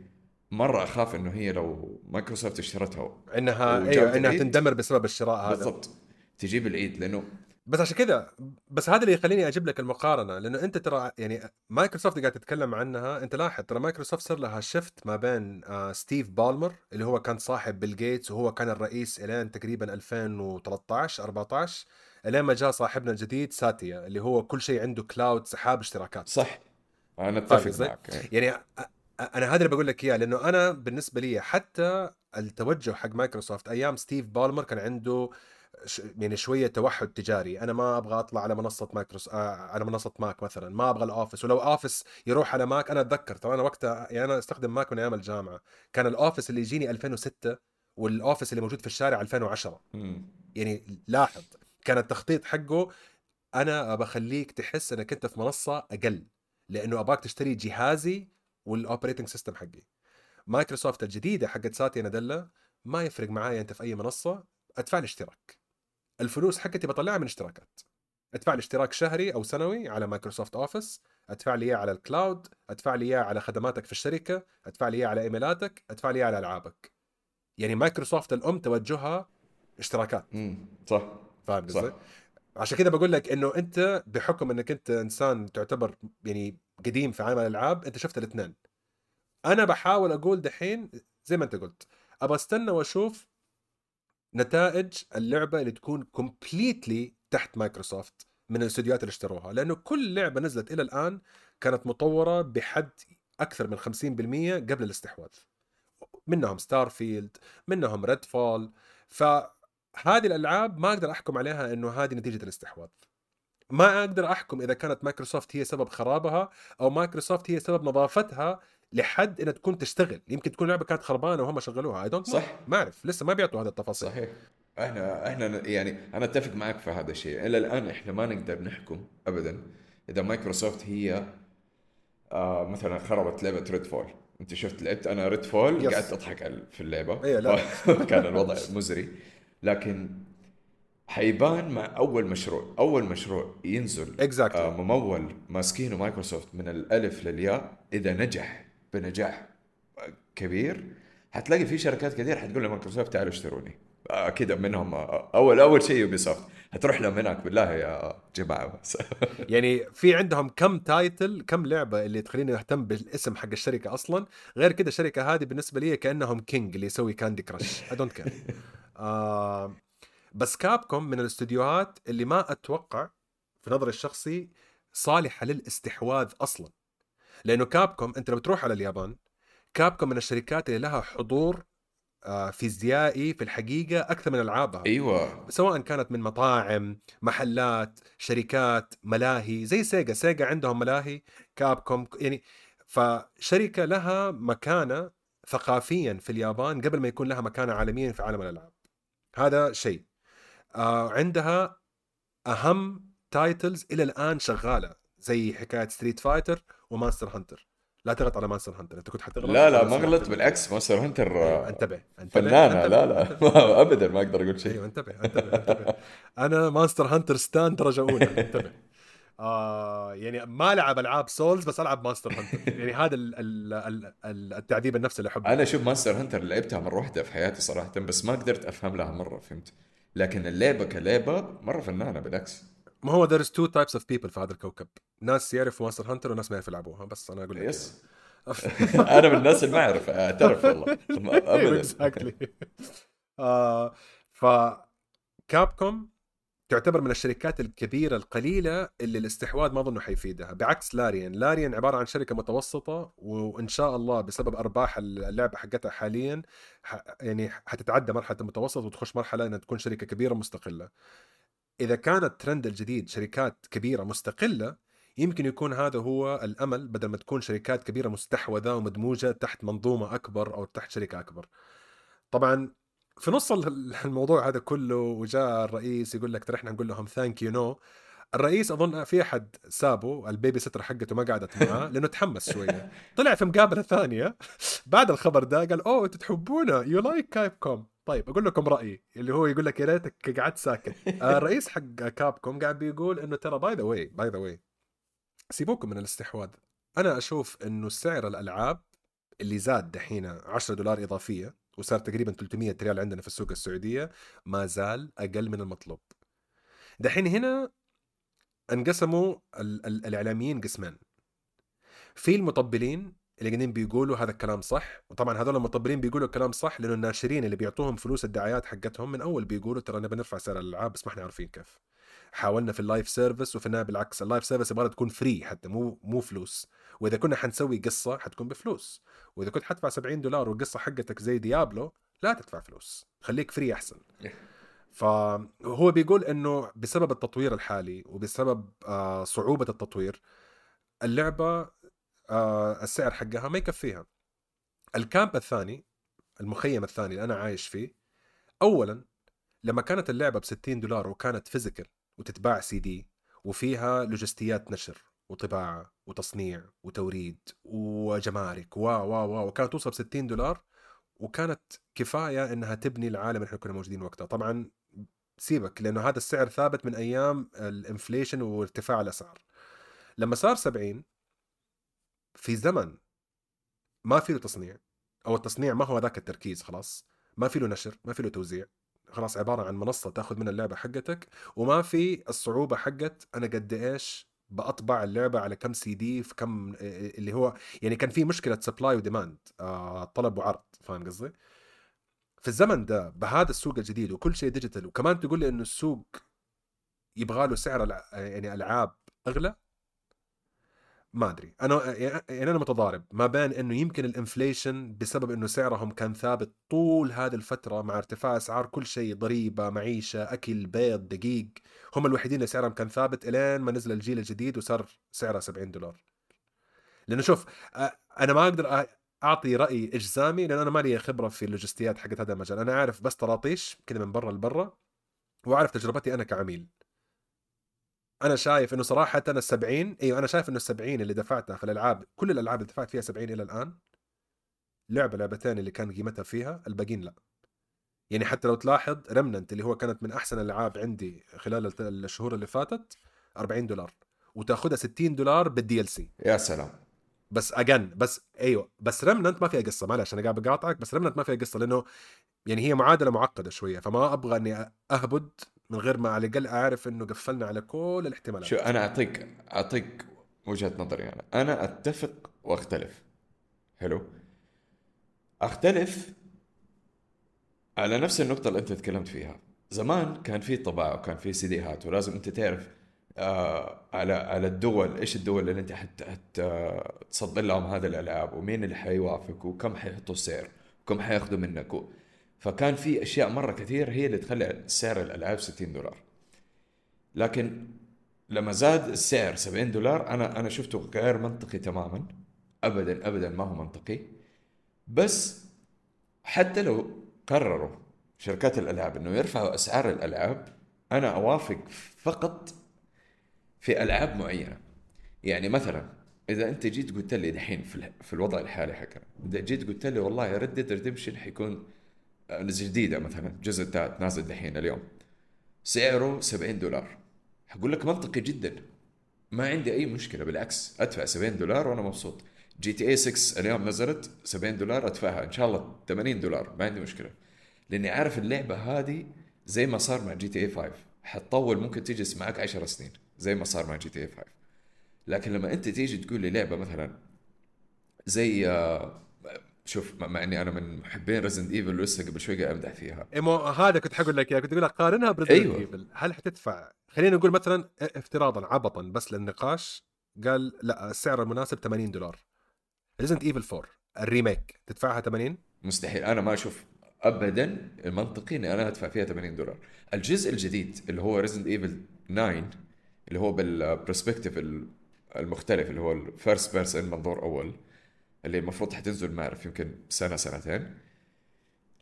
مرة أخاف إنه هي لو مايكروسوفت اشترتها إنها أيوه إنها. تندمر بسبب الشراء هذا. بالضبط. تجيب العيد لأنه بس عشان كذا بس هذا اللي يخليني أجيب لك المقارنة لأنه أنت ترى يعني مايكروسوفت قاعد تتكلم عنها أنت لاحظ ترى مايكروسوفت صار لها shift ما بين آه ستيف بالمر اللي هو كان صاحب بيل جيتس وهو كان الرئيس إلين تقريبا 2013 14 إلين ما جاء صاحبنا الجديد ساتيا اللي هو كل شيء عنده cloud سحاب اشتراكات. صح. أنا طيب، أتفق معك يعني أ- أ- أنا هذا اللي بقول لك إياه لأنه أنا بالنسبة لي حتى التوجه حق مايكروسوفت أيام ستيف بالمر كان عنده يعني شوية توحد تجاري. أنا ما أبغى أطلع على منصة مايكروس آه، على منصة ماك مثلا. ما أبغى الأوفيس. ولو أوفيس يروح على ماك أنا أتذكر ترى أنا وقتها يعني أنا أستخدم ماك من أيام الجامعة. كان الأوفيس اللي يجيني 2006 والأوفيس اللي موجود في الشارع 2010 مم. يعني لاحظ كان التخطيط حقه أنا بخليك تحس إنك أنت في منصة أقل لأنه أبغاك تشتري جهازي وال operating system حقي. مايكروسوفت الجديدة حقت ساتيا ناديلا ما يفرق معايا أنت في أي منصة أدفع لي اشتراك الفلوس حقتي بطلعها من اشتراكات أدفع لي اشتراك شهري أو سنوي على مايكروسوفت أوفيس أدفع لي إياه على ال cloud أدفع لي إياه على خدماتك في الشركة أدفع لي إياه على إيميلاتك أدفع لي إياه على ألعابك يعني مايكروسوفت الأم توجهها اشتراكات مم. صح فاهم صح. قصدي؟ عشان كذا بقول لك إنه أنت بحكم إنك أنت إنسان تعتبر يعني قديم في عالم الألعاب أنت شفت الاثنين أنا بحاول أقول دحين زي ما أنت قلت أبى أستنى وأشوف نتائج اللعبة اللي تكون completely تحت مايكروسوفت من الاستديوهات اللي اشتروها. لأنه كل لعبة نزلت إلى الآن كانت مطورة بحد أكثر من 50% قبل الاستحواذ. منهم ستار فيلد منهم ريد فول فهذه الألعاب ما أقدر أحكم عليها إنه هذه نتيجة الاستحواذ. ما أقدر أحكم إذا كانت مايكروسوفت هي سبب خرابها أو مايكروسوفت هي سبب نظافتها لحد انها تكون تشتغل. يمكن تكون لعبه كانت خربانة وهم شغلوها. I don't صح. ما أعرف. لسه ما بيعطوا هذا التفاصيل. صحيح. إحنا إحنا يعني أنا أتفق معك في هذا الشيء. إلى الآن إحنا ما نقدر نحكم ابدا إذا مايكروسوفت هي آه مثلا خربت لعبة ريد فول أنت شفت لعبت أنا ريد فول yes. قعدت أضحك في اللعبة. إيه، لا. [LAUGHS] كان الوضع مزري. لكن حيبان مع أول مشروع. أول مشروع ينزل Exactly. آه ممول ماسكينه مايكروسوفت من الألف للياء إذا نجح. بنجاح كبير حتلاقي في شركات كثير حتقول لمايكروسوفت تعالوا اشتروني. كده منهم أول أول شيء يوبي سوفت هتروح لهم هناك بالله يا جماعة. بس [LAUGHS] يعني في عندهم كم title كم لعبة اللي تخليني أهتم بالاسم حق الشركة أصلا؟ غير كده الشركة هذه بالنسبة لي كأنهم كينج اللي يسوي كاندي كراش I don't care بس كابكوم من الاستديوهات اللي ما أتوقع في نظري الشخصي صالحة للاستحواذ أصلا. لأنه كابكوم أنت لو تروح على اليابان كابكوم من الشركات اللي لها حضور آه، فيزيائي في الحقيقة أكثر من ألعابها. أيوه. سواء كانت من مطاعم محلات شركات ملاهي زي سيجا. سيجا عندهم ملاهي كابكوم يعني فشركة لها مكانة ثقافيا في اليابان قبل ما يكون لها مكانة عالميا في عالم الألعاب. هذا شيء. آه عندها أهم titles إلى الآن شغالة زي حكاية ستريت فايتر ومانستر هانتر. لا تغلط على مانستر هانتر. انت كنت حتغلط لا لا ما مانستر غلط هانتر. بالعكس ماستر هانتر أيوة، انتبه انتبه فنانة. لا لا. [LAUGHS] ما ابدا ما أقدر أقول شيء. أيوه انتبه انتبه انتبه. أنا مانستر هانتر stan درجه اولى [LAUGHS] انتبه. آه يعني ما لعب ألعاب سولز بس ألعب مانستر هانتر. يعني هذا ال ال ال ال التعذيب النفسي اللي أحبه. أنا شوف ماستر هانتر لعبتها مرة واحدة في حياتي صراحة بس ما قدرت أفهم لها مرة فهمت؟ لكن اللعبة كلعبة مرة فنانة بالعكس. ما هو there's two types of people في هذا الكوكب. ناس يعرفوا مانستر هانتر وناس ما يعرفوا يلعبوها بس أنا أقول لك yes. [LAUGHS] أنا من الناس اللي ما أعرف اعترف والله. [LAUGHS] ابدا. exactly [LAUGHS] آه ف كابكوم تعتبر من الشركات الكبيرة القليلة اللي الاستحواذ ما أظنه حيفيدها. بعكس لاريان. لاريان عبارة عن شركة متوسطة وإن شاء الله بسبب أرباح اللعبة حقتها حاليا. يعني حتتعدى مرحلة المتوسط وتخش مرحلة إنها تكون شركة كبيرة مستقلة. إذا كان الترند الجديد شركات كبيرة مستقلة يمكن يكون هذا هو الأمل بدل ما تكون شركات كبيرة مستحوذة ومدموجة تحت منظومة أكبر أو تحت شركة أكبر. طبعا في نص ال- [LAUGHS] الموضوع هذا كله وجاء الرئيس يقول لك ترى إحنا نقول لهم thank you no الرئيس أظن في أحد سابه ال babysitter حقته ما قعدت معاه [LAUGHS] لأنه تحمس شوية. طلع في مقابلة ثانية [LAUGHS] بعد الخبر ده قال oh أنتوا تحبونا you like كابكوم طيب أقول لكم رأيي اللي هو يقول لك يا ريتك قعدت ساكت. [LAUGHS] الرئيس حق كاب كوم قاعد بيقول إنه ترى by the way by the way سيبوكم من الاستحواذ. أنا أشوف إنه سعر الألعاب اللي زاد دحين 10 دولار إضافية وصار تقريبا 300 ريال عندنا في السوق السعودية ما زال أقل من المطلوب. دحين هنا انقسموا ال- ال- الإعلاميين قسمين. في المطبلين اللي قاعدين بيقولوا هذا الكلام صح؟ وطبعا هذول المطبلين بيقولوا الكلام صح لأنه الناشرين اللي بيعطوهم فلوس الدعايات حقتهم من أول بيقولوا ترى نبي نرفع سعر الألعاب بس ما إحنا عارفين كيف. حاولنا في ال live service وفي النهايه بالعكس ال live service يبغى تكون free حتى مو مو فلوس. وإذا كنا حنسوي قصة حتكون بفلوس. وإذا كنت حتدفع 70 دولار والقصة حقتك زي ديابلو لا تدفع فلوس. خليك فري أحسن. فهو بيقول إنه بسبب التطوير الحالي وبسبب آه، صعوبة التطوير اللعبة آه، السعر حقها ما يكفيها. ال camp الثاني المخيم الثاني اللي أنا عايش فيه اولا لما كانت اللعبة ب 60 دولار وكانت physical وتتباع سي دي وفيها لوجستيات نشر وطباعة وتصنيع وتوريد وجمارك و و و وكانت توصل ب 60 دولار وكانت كفاية إنها تبني العالم اللي إحنا كنا موجودين وقتها. طبعا سيبك لأنه هذا السعر ثابت من أيام ال inflation وارتفاع الأسعار. لما صار 70 في زمن ما في له تصنيع أو التصنيع ما هو ذاك التركيز خلاص ما في له نشر ما في له توزيع خلاص عبارة عن منصة تأخذ من اللعبة حقتك وما في الصعوبة حقت أنا قد إيش بأطبع اللعبة على كم سي دي في كم اللي هو يعني كان في مشكلة supply و demand آه طلب وعرض فاهم قصدي؟ في الزمن ده بهذا السوق الجديد وكل شيء digital وكمان تقول لي انه السوق يبغى له سعر يعني ألعاب أغلى ما أدري. أنا يعني أنا متضارب ما بين إنه يمكن ال inflation بسبب إنه سعرهم كان ثابت طول هذه الفترة مع ارتفاع أسعار كل شيء ضريبة معيشة أكل بيض دقيق. هم الوحيدين اللي سعرهم كان ثابت إلين ما نزل الجيل الجديد وصار سعرها 70 دولار. لأنه شوف أنا ما أقدر أعطي رأي اجزامي لأن أنا ما لي خبرة في اللوجستيات حقت هذا المجال. أنا عارف بس طراطيش كذا من برا لبرا وأعرف تجربتي أنا كعميل. أنا شايف إنه صراحة أنا 70 إيوه أنا شايف إنه 70 اللي دفعتها في الألعاب كل الألعاب اللي دفعت فيها 70 إلى الآن لعبة لعبتين اللي كان قيمتها فيها الباقيين لا. يعني حتى لو تلاحظ رمننت اللي هو كانت من أحسن الألعاب عندي خلال الشهور اللي فاتت 40 دولار. وتأخذها 60 دولار بال DLC يا سلام. بس اجن بس إيوه بس رمننت ما فيها قصة معلش أنا قاعد بقاطعك بس رمننت ما فيها قصة لأنه يعني هي معادلة معقدة شوية فما أبغى إني أهبد من غير ما على الأقل أعرف إنه قفلنا على كل الاحتمالات. شو أنا أعطيك أعطيك وجهة نظري أنا. أنا أتفق وأختلف. حلو؟ أختلف على نفس النقطة اللي أنت تكلمت فيها. زمان كان في طباعة وكان في سيديهات ولازم أنت تعرف آه على على الدول إيش الدول اللي أنت حت حت آه، لهم هذه الألعاب ومين اللي حيوافق وكم حيحطوا السعر وكم حياخذوا منك. فكان في أشياء مرة كثير هي اللي تخلي سعر الألعاب 60 دولار. لكن لما زاد السعر 70 دولار أنا أنا شفته غير منطقي تماما. ابدا ابدا ما هو منطقي. بس حتى لو قرروا شركات الألعاب إنه يرفعوا أسعار الألعاب أنا أوافق فقط في ألعاب معينة. يعني مثلا إذا أنت جيت قلت لي دحين في الوضع الحالي حقنا إذا جيت قلت لي والله ريد ديد ريدمشن حيكون آه، جديده مثلا الجزء الثالث نازل دحين اليوم. سعره 70 دولار. حقول لك منطقي جدا. ما عندي أي مشكلة بالعكس أدفع 70 دولار وأنا مبسوط. جي تي اي 6 اليوم نزلت 70 دولار أدفعها إن شاء الله 80 دولار. ما عندي مشكلة. لأني عارف اللعبة هذه زي ما صار مع جي تي اي 5 حتطول ممكن تجلس معك 10 سنين زي ما صار مع جي تي اي 5 لكن لما أنت تيجي تقول لي لعبة مثلا زي آه، شوف مع إني أنا من محبين ريزنت ايفل ولسه قبل شوي قاعد أمدح فيها. مو هذا كنت حقول لك إياه كنت أقول لك قارنها بريزنت أيوة. ايفل هل حتدفع؟ خلينا نقول مثلا افتراضا عبطا بس للنقاش قال لا السعر المناسب 80 دولار. ريزنت ايفل 4 ال remake تدفعها 80 مستحيل. أنا ما أشوف ابدا المنطقي إني أنا أدفع فيها 80 دولار. الجزء الجديد اللي هو ريزنت ايفل 9 اللي هو بال perspective المختلف اللي هو ال first person منظور أول اللي المفروض حتنزل ما اعرف يمكن سنة سنتين.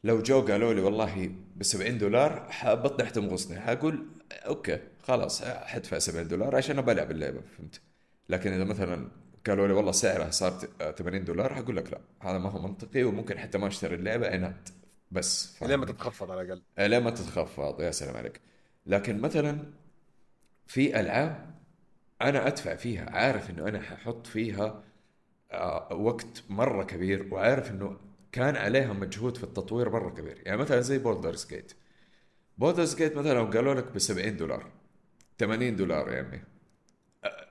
لو جو قالوا لي والله ب 70 دولار بطني حتنغصني حقول okay خلاص حدفع 70 دولار عشان بلعب اللعبة فهمت؟ لكن إذا مثلا قالوا لي والله سعرها صار 80 دولار حقول لك لا هذا ما هو منطقي وممكن حتى ما أشتري اللعبة عناد بس لين ما تتخفض على الأقل؟ لين ما تتخفض؟ يا سلام عليك. لكن مثلا في ألعاب أنا أدفع فيها عارف إنه أنا ححط فيها وقت مرة كبير وعارف إنه كان عليها مجهود في التطوير مرة كبير. يعني مثلا زي بولدرز جيت بولدرز جيت مثلا لو قالوا لك ب 70 دولار 80 دولار يا عمي أه،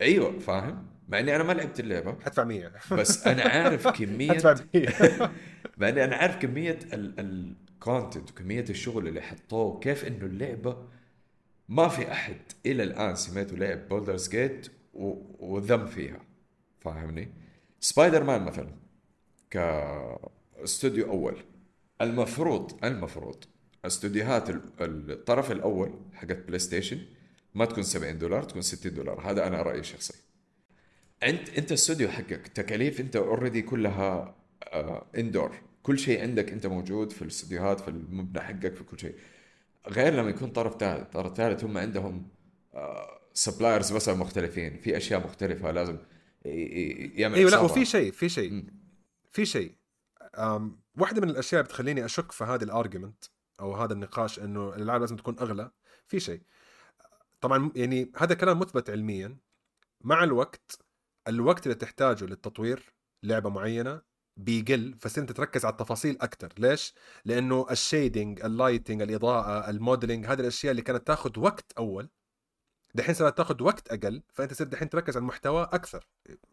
أيوه فاهم؟ مع إني أنا ما لعبت اللعبة. حدفع 100 بس أنا عارف [LAUGHS] كمية حدفع 100 [LAUGHS] مع إني أنا عارف كمية ال content وكمية الشغل اللي حطوه كيف إنه اللعبة ما في أحد إلى الآن سمعته لعب بولدرز جيت وذم فيها. فاهمني؟ سبايدر مان مثلا كاستوديو أول. المفروض المفروض استوديوهات الطرف الأول حقت بلاي ستيشن ما تكون 70 دولار تكون 60 دولار. هذا أنا رأيي الشخصي انت أنت الاستوديو حقك. تكاليف أنت already كلها indoor آه، كل شيء عندك أنت موجود في الاستوديوهات في المبنى حقك في كل شيء. غير لما يكون طرف ثالث. طرف ثالث هم عندهم suppliers مثلا مختلفين. في أشياء مختلفة لازم يعمل إيوه لا وفي شيء في شيء في شيء. واحدة من الأشياء اللي بتخليني أشك في هذا ال argument أو هذا النقاش إنه الألعاب لازم تكون أغلى في شيء. طبعا يعني هذا كلام مثبت علميا. مع الوقت الوقت اللي تحتاجه للتطوير لعبة معينة بيقل فصير أنت تركز على التفاصيل أكثر ليش؟ لأنه ال shading ال lighting الإضاءة ال modeling هذه الأشياء اللي كانت تاخذ وقت أول دحين صارت تاخذ وقت أقل فأنت صرت دحين تركز على المحتوى أكثر.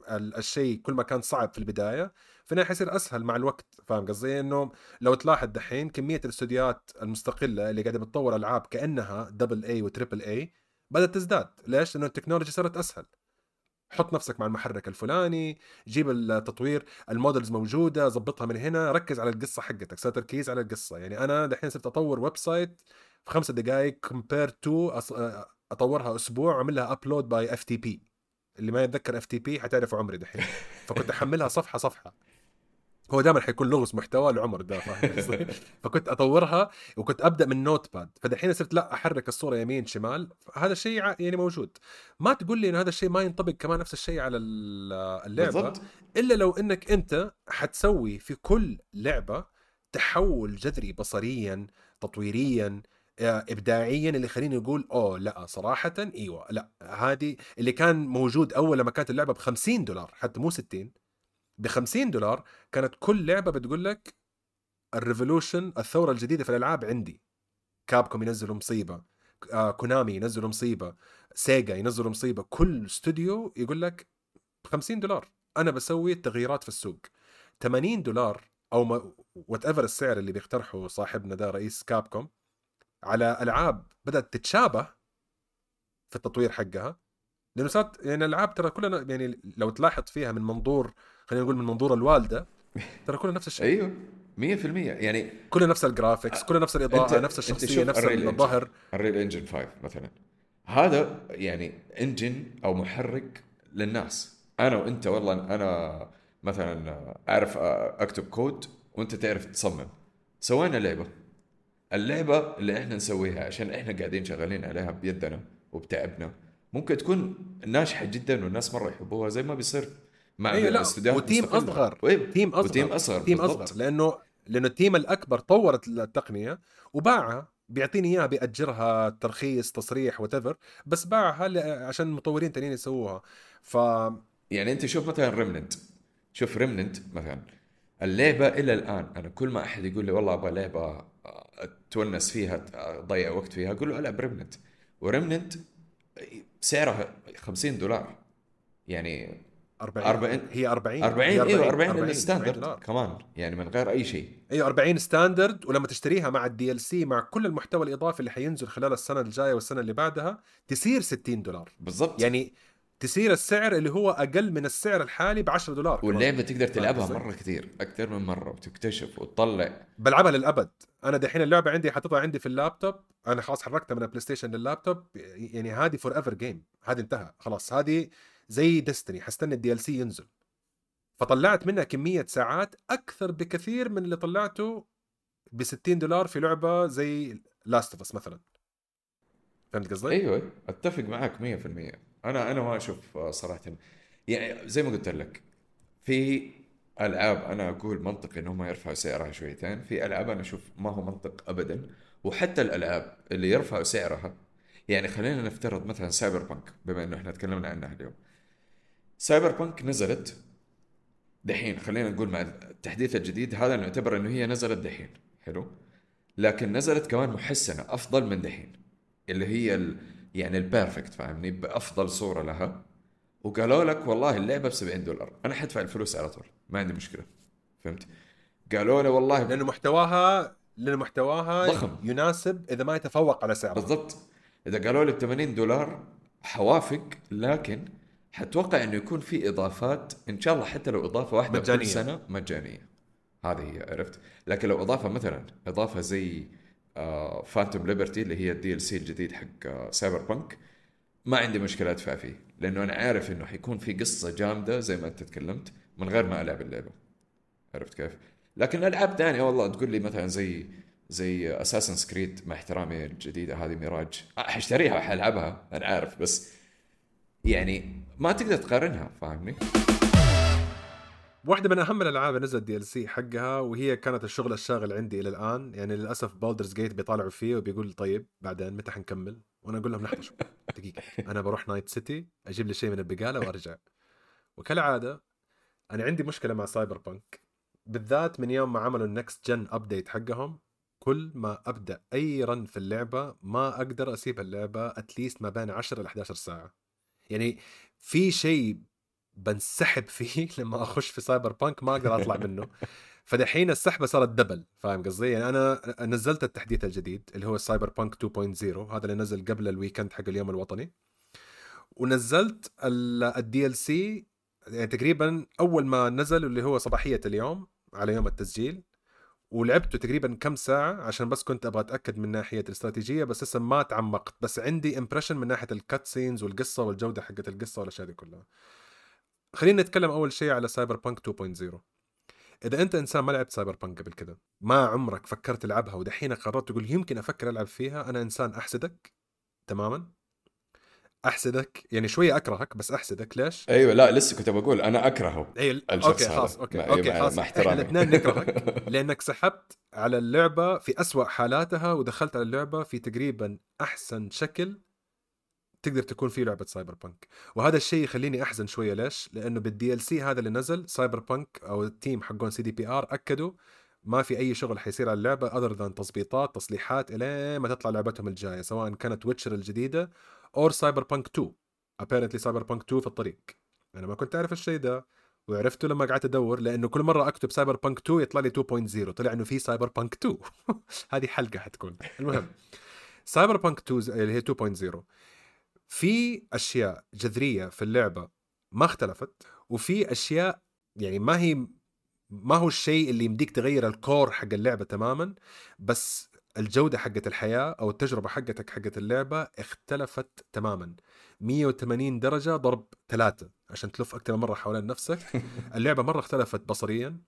الشيء كل ما كان صعب في البداية النهايه حيصير أسهل مع الوقت. فاهم قصدي؟ إنه لو تلاحظ دحين كمية الاستوديوهات المستقلة اللي قاعدة بتطور ألعاب كأنها double A و triple A بدأت تزداد. ليش؟ لأنه التكنولوجيا صارت أسهل. حط نفسك مع المحرك الفلاني جيب التطوير ال models موجودة ظبطها من هنا ركز على القصة حقتك صار تركيز على القصة. يعني أنا دحين صرت أطور website في خمسة دقائق compared to أطورها أسبوع وأعمل لها upload by FTP اللي ما يتذكر FTP حتعرفوا عمري دحين. فكنت أحملها صفحة صفحة. هو دائما حيكون لغز محتوى لعمر ده [LAUGHS] فكنت أطورها وكنت أبدأ من Notepad فدحين صرت لا أحرك الصورة يمين شمال. هذا الشيء يعني موجود. ما تقول لي إنه هذا الشيء ما ينطبق كمان نفس الشيء على اللعبة؟ بالضبط. إلا لو إنك أنت حتسوي في كل لعبة تحول جذري بصريا تطويريا ابداعيا اللي يخليني أقول أوه لا صراحة إيوه لا هذه اللي كان موجود أول لما كانت اللعبة ب 50 دولار حتى مو 60 ب 50 دولار كانت كل لعبة بتقول لك ال revolution الثورة الجديدة في الألعاب عندي. Capcom ينزلوا مصيبة آه Konami ينزلوا مصيبة Sega ينزلوا مصيبة كل استوديو يقول لك ب 50 دولار. أنا بسوي تغييرات في السوق. 80 دولار أو whatever السعر اللي بيقترحه صاحبنا ده رئيس Capcom على ألعاب بدأت تتشابه في التطوير حقها. لأنه صارت يعني الألعاب ترى كلنا يعني لو تلاحظ فيها من منظور خلينا نقول من منظور الوالدة [LAUGHS] ترى كلها نفس الشيء. أيوه 100% يعني كلها نفس ال graphics كلها نفس الإضاءة انت نفس الشخصية نفس الظهر. ال Unreal Engine 5 مثلا. هذا يعني engine أو محرك للناس. أنا وأنت والله أنا مثلا أعرف أكتب كود وأنت تعرف تصمم. سوينا لعبة. اللعبة اللي إحنا نسويها عشان إحنا قاعدين شغالين عليها بيدنا وبتعبنا ممكن تكون ناجحة جدا والناس مرة يحبوها زي ما بيصير مع أيوة الاستوديوهات و team أصغر. طيب. team أصغر. و team أصغر team أصغر لأنه لأنه ال team الأكبر طورت التقنية وباعها بيعطيني إياها بيأجرها ترخيص تصريح وات بس باعها عشان مطورين تانيين يسووها. ف يعني أنت شوف مثلا Remnant شوف Remnant مثلا. اللعبة إلى الآن أنا كل ما أحد يقول لي والله أبغى لعبة أتونس فيها أضيع وقت فيها أقول له ألعب Remnant و Remnant سعرها 50 دولار. يعني 40 40 هي 40 40 أيوه 40, 40 ال standard. كمان. يعني من غير أي شيء. أيوه 40 standard. ولما تشتريها مع ال DLC مع كل المحتوى الإضافي اللي حينزل خلال السنة الجاية والسنة اللي بعدها تصير 60 دولار. بالضبط. يعني تصير السعر اللي هو أقل من السعر الحالي ب 10 دولار واللعبة تقدر تلعبها مرة كثير أكثر من مرة وتكتشف وتطلع. بلعبها للأبد. أنا دحين اللعبة عندي حاططها عندي في اللابتوب أنا خلاص حركتها من ال PlayStation لللابتوب يعني هذه forever game هذه انتهى خلاص هذه زي Destiny حستنى ال DLC ينزل. فطلعت منها كمية ساعات أكثر بكثير من اللي طلعته ب 60 دولار في لعبة زي Last of Us مثلا. فهمت قصدي؟ أيوه أتفق معك 100% أنا أنا ما أشوف صراحة يعني زي ما قلت لك في ألعاب أنا أقول منطقي انهم يرفعوا سعرها شويتين. في ألعاب أنا أشوف ما هو منطق ابدا. وحتى الألعاب اللي يرفعوا سعرها يعني خلينا نفترض مثلا Cyberpunk بما إنه إحنا تكلمنا عنها اليوم. Cyberpunk نزلت دحين خلينا نقول مع التحديث الجديد هذا نعتبر إنه هي نزلت دحين. حلو؟ لكن نزلت كمان محسنة أفضل من دحين اللي هي ال... يعني ال perfect فاهمني؟ بأفضل صورة لها. وقالوا لك والله اللعبة ب 70 دولار. أنا حدفع الفلوس على طول. ما عندي مشكلة. فهمت؟ قالوا لي والله لأنه محتواها لأنه محتواها ضخم. يناسب إذا ما يتفوق على سعرها بالضبط. إذا قالوا لي ب 80 دولار حوافق لكن حتوقع إنه يكون في إضافات إن شاء الله حتى لو إضافة واحدة مجانية. كل سنة مجانية. هذه هي عرفت؟ لكن لو إضافة مثلا إضافة زي Phantom Liberty اللي هي ال DLC الجديد حق Cyberpunk ما عندي مشكلة أدفع فيه. لأنه أنا عارف إنه حيكون في قصة جامدة زي ما أنت تكلمت من غير ما ألعب اللعبة عرفت كيف؟ لكن ألعاب ثانية والله تقول لي مثلا زي زي Assassin's Creed مع احترامي الجديده هذه ميراج حاشتريها وحلعبها أنا عارف بس يعني ما تقدر تقارنها فاهمني؟ واحدة من أهم الألعاب اللي نزل DLC حقها وهي كانت الشغل الشاغل عندي إلى الآن يعني للأسف Baldur's Gate بيطالعوا فيه وبيقول طيب بعدين متى حنكمل؟ وأنا أقول لهم لحظة شوي دقيقة أنا بروح Night City أجيب لي شيء من البقالة وأرجع. وكالعادة أنا عندي مشكلة مع Cyberpunk بالذات من يوم ما عملوا ال next gen update حقهم كل ما أبدأ أي run في اللعبة ما أقدر أسيب اللعبة at least ما بين 10 ل 11 ساعة. يعني في شيء بنسحب [LAUGHS] فيه لما أخش في Cyberpunk ما أقدر أطلع منه. فدحين السحبة صارت double فاهم قصدي؟ يعني أنا نزلت التحديث الجديد اللي هو Cyberpunk 2.0 هذا اللي نزل قبل ال weekend حق اليوم الوطني. ونزلت ال DLC يعني تقريبا أول ما نزل اللي هو صباحية اليوم على يوم التسجيل. ولعبته تقريبا كم ساعة؟ عشان بس كنت أبغى أتأكد من ناحية الاستراتيجية بس لسه ما تعمقت. بس عندي impression من ناحية ال cutscenes والقصة والجودة حقت القصة والأشياء دي كلها. خلينا نتكلم أول شيء على Cyberpunk 2.0 إذا أنت إنسان ما لعبت Cyberpunk قبل كده ما عمرك فكرت تلعبها ودحين قررت تقول يمكن أفكر ألعب فيها أنا إنسان أحسدك تماما أحسدك يعني شوية أكرهك بس أحسدك ليش؟ أيوه لا لسه كنت بقول أنا أكرهه اي الشخص أوكي. خلاص أوكي مع- أوكي خلاص مع احترامي. الاثنين نكرهك [LAUGHS] لأنك سحبت على اللعبة في أسوأ حالاتها ودخلت على اللعبة في تقريبا أحسن شكل تقدر تكون فيه لعبة سايبر بانك وهذا الشيء يخليني أحزن شوية. ليش؟ لأنه بال DLC هذا اللي نزل سايبر بانك أو ال team حقون CDPR أكدوا ما في أي شغل حيصير على اللعبة other than تظبيطات تصليحات إلين ما تطلع لعبتهم الجاية سواء كانت ويتشر الجديدة أو سايبر بانك 2 apparently سايبر بانك 2 في الطريق. أنا ما كنت أعرف الشيء ده وعرفته لما قعدت أدور لأنه كل مرة أكتب سايبر بانك 2 يطلع لي 2.0 طلع إنه في سايبر بانك 2 هذه حلقة حتكون. المهم. سايبر بانك 2 ز- اللي هي 2.0 في أشياء جذرية في اللعبة ما اختلفت وفي أشياء يعني ما هي ما هو الشيء اللي يمديك تغير ال core حق اللعبة تماما بس الجودة حقت الحياة أو التجربة حقتك حقت اللعبة اختلفت تماما. 180 درجة ضرب ثلاثة عشان تلف أكثر من مرة حوالين نفسك. [LAUGHS] اللعبة مرة اختلفت بصريا.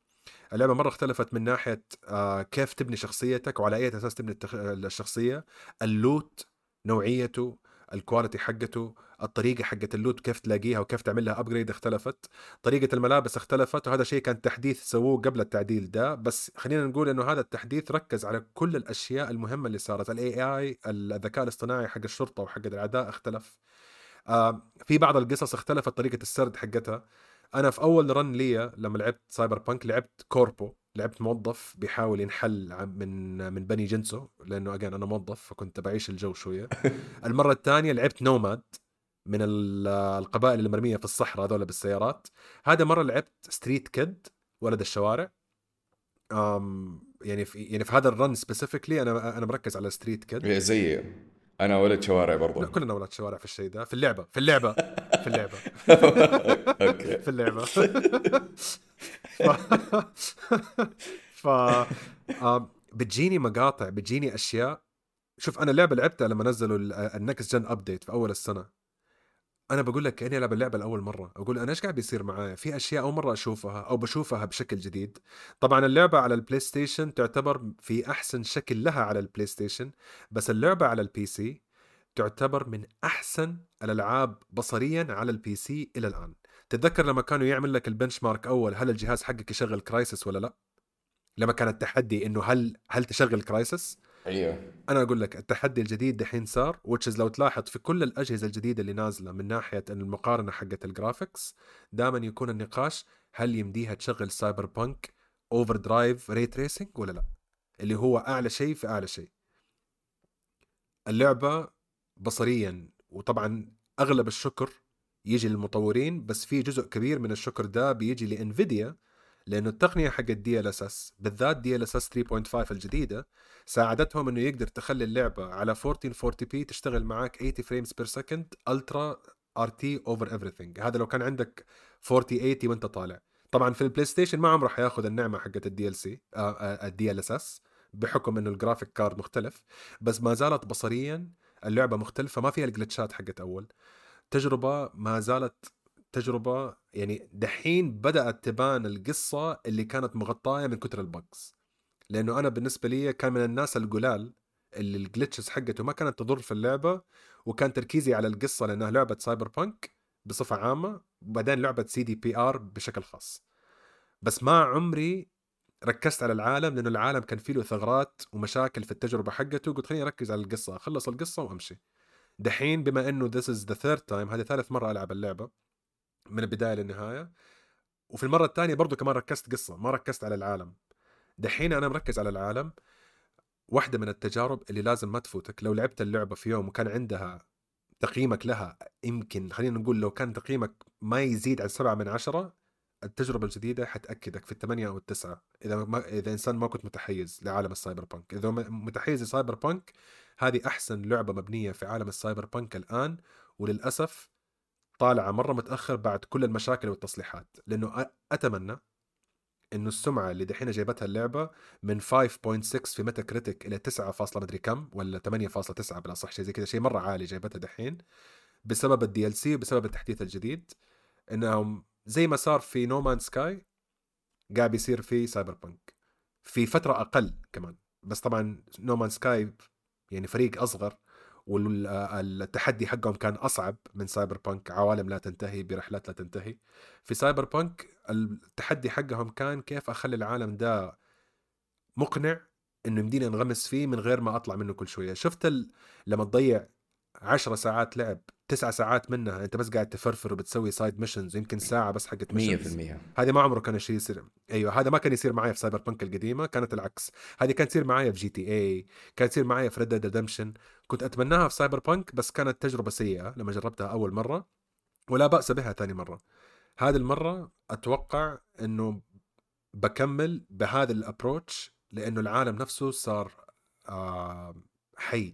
اللعبة مرة اختلفت من ناحية آه كيف تبني شخصيتك وعلى أي أساس تبني. الشخصية. ال loot نوعيته ال quality حقته الطريقة حقت ال loot كيف تلاقيها وكيف تعمل لها upgrade اختلفت. طريقة الملابس اختلفت وهذا شيء كان تحديث سووه قبل التعديل ده. بس خلينا نقول إنه هذا التحديث ركز على كل الأشياء المهمة اللي صارت. ال AI الذكاء الاصطناعي حق الشرطة وحق الأعداء اختلف. آه في بعض القصص اختلفت طريقة السرد حقتها. أنا في أول run لي لما لعبت سايبر بانك لعبت Corpo لعبت موظف بيحاول ينحل من من بني جنسه لأنه again أنا موظف فكنت بعيش الجو شوية. [LAUGHS] المرة الثانية لعبت Nomad من ال- القبائل المرمية في الصحراء هذول بالسيارات. هذا مرة لعبت Street Kid ولد الشوارع. um يعني في يعني في هذا ال run specifically أنا أنا مركز على Street Kid زي أنا ولد شوارع لا برضو كلنا ولاد شوارع في الشيء ده في اللعبة في اللعبة. [LAUGHS] في اللعبة. [LAUGHS] أوكي. [LAUGHS] في اللعبة. [LAUGHS] ف... آم، بتجيني مقاطع بتجيني أشياء. شوف أنا اللعبه لعبتها لما نزلوا ال next gen update في أول السنة. أنا بقول لك كأني ألعب اللعبة لأول مرة. أقول أنا إيش قاعد بيصير معايا؟ في أشياء أول مرة أشوفها أو بشوفها بشكل جديد. طبعا اللعبة على البلاي ستيشن تعتبر في أحسن شكل لها على البلاي ستيشن بس اللعبة على ال PC تعتبر من أحسن الألعاب بصريا على ال PC إلى الآن. تتذكر لما كانوا يعمل لك ال benchmark أول هل الجهاز حقك يشغل كرايسس ولا لا؟ لما كان التحدي إنه هل هل تشغل كرايسس أيوه. أنا أقول لك التحدي الجديد دحين صار which is لو تلاحظ في كل الأجهزة الجديدة اللي نازلة من ناحية المقارنة حقت ال graphics دائما يكون النقاش هل يمديها تشغل سايبر بانك overdrive ray tracing ولا لا؟ اللي هو أعلى شيء في أعلى شيء. اللعبة بصريا وطبعا أغلب الشكر يجي للمطورين بس في جزء كبير من الشكر ده بيجي لإنفيديا لأنه التقنية حق الدي ال اس اس بالذات دي ال اس اس 3.5 الجديدة ساعدتهم إنه يقدر تخلي اللعبة على 1440 p تشتغل معك 80 frames per second ultra RT over everything هذا لو كان عندك 4080 وانت طالع. طبعا في البلاي ستيشن ما عمره حياخذ النعمة حقت ال DLC ال DLSS بحكم إنه ال graphic card مختلف بس ما زالت بصريا اللعبة مختلفة ما فيها ال glitchات حقت أول. تجربة ما زالت تجربة يعني دحين بدأت تبان القصة اللي كانت مغطاية من كتر ال bugs. لأنه أنا بالنسبة لي كان من الناس القلال اللي ال glitches حقته ما كانت تضر في اللعبة وكان تركيزي على القصة لأنها لعبة سايبر بانك بصفة عامة وبعدين لعبة CDPR بشكل خاص. بس ما عمري ركزت على العالم لأنه العالم كان فيه له ثغرات ومشاكل في التجربة حقته قلت خليني أركز على القصة أخلص القصة وأمشي. دحين بما إنه this is the third time هذه ثالث مرة ألعب اللعبة من البداية للنهاية. وفي المرة الثانية برضو كمان ركزت قصة ما ركزت على العالم. دحين أنا مركز على العالم. واحدة من التجارب اللي لازم ما تفوتك لو لعبت اللعبة في يوم وكان عندها تقييمك لها يمكن خلينا نقول لو كان تقييمك ما يزيد عن سبعة من عشرة التجربة الجديدة حتأكدك في الثمانية أو التسعة إذا ما إذا إنسان ما كنت متحيز لعالم السايبر بانك إذا متحيز لسايبر بانك هذه أحسن لعبة مبنية في عالم السايبر بانك الآن وللأسف طالعة مرة متأخر بعد كل المشاكل والتصليحات. لأنه أتمنى إنه السمعة اللي دحين جايبتها اللعبة من 5.6 في ميتا كريتيك إلى 9 فاصلة مدري كم ولا 8.9 بلا صح شيء زي كذا شيء مرة عالي جايبتها دحين بسبب ال DLC وبسبب التحديث الجديد إنهم زي ما صار في نو مان سكاي قاعد بيصير في سايبر بانك في فترة أقل كمان. بس طبعا نو مان سكاي يعني فريق أصغر والتحدي حقهم كان أصعب من سايبر بانك عوالم لا تنتهي برحلات لا تنتهي. في سايبر بانك التحدي حقهم كان كيف أخلي العالم ده مقنع إنه يمديني أنغمس فيه من غير ما أطلع منه كل شوية. شفت. لما تضيع عشرة ساعات لعب تسع ساعات منها انت بس قاعد تفرفر وبتسوي side missions يمكن ساعة بس حقت 100% هذه ما عمره كان شيء يصير. أيوه هذا ما كان يصير معي في سايبر بانك القديمة كانت العكس. هذه كانت تصير معي في GTA كانت تصير معي في ريد ديد كنت أتمناها في سايبر بانك بس كانت تجربة سيئة لما جربتها أول مرة ولا بأس بها ثاني مرة. هذه المرة أتوقع إنه بكمل بهذا ال approach لأنه العالم نفسه صار آه حي.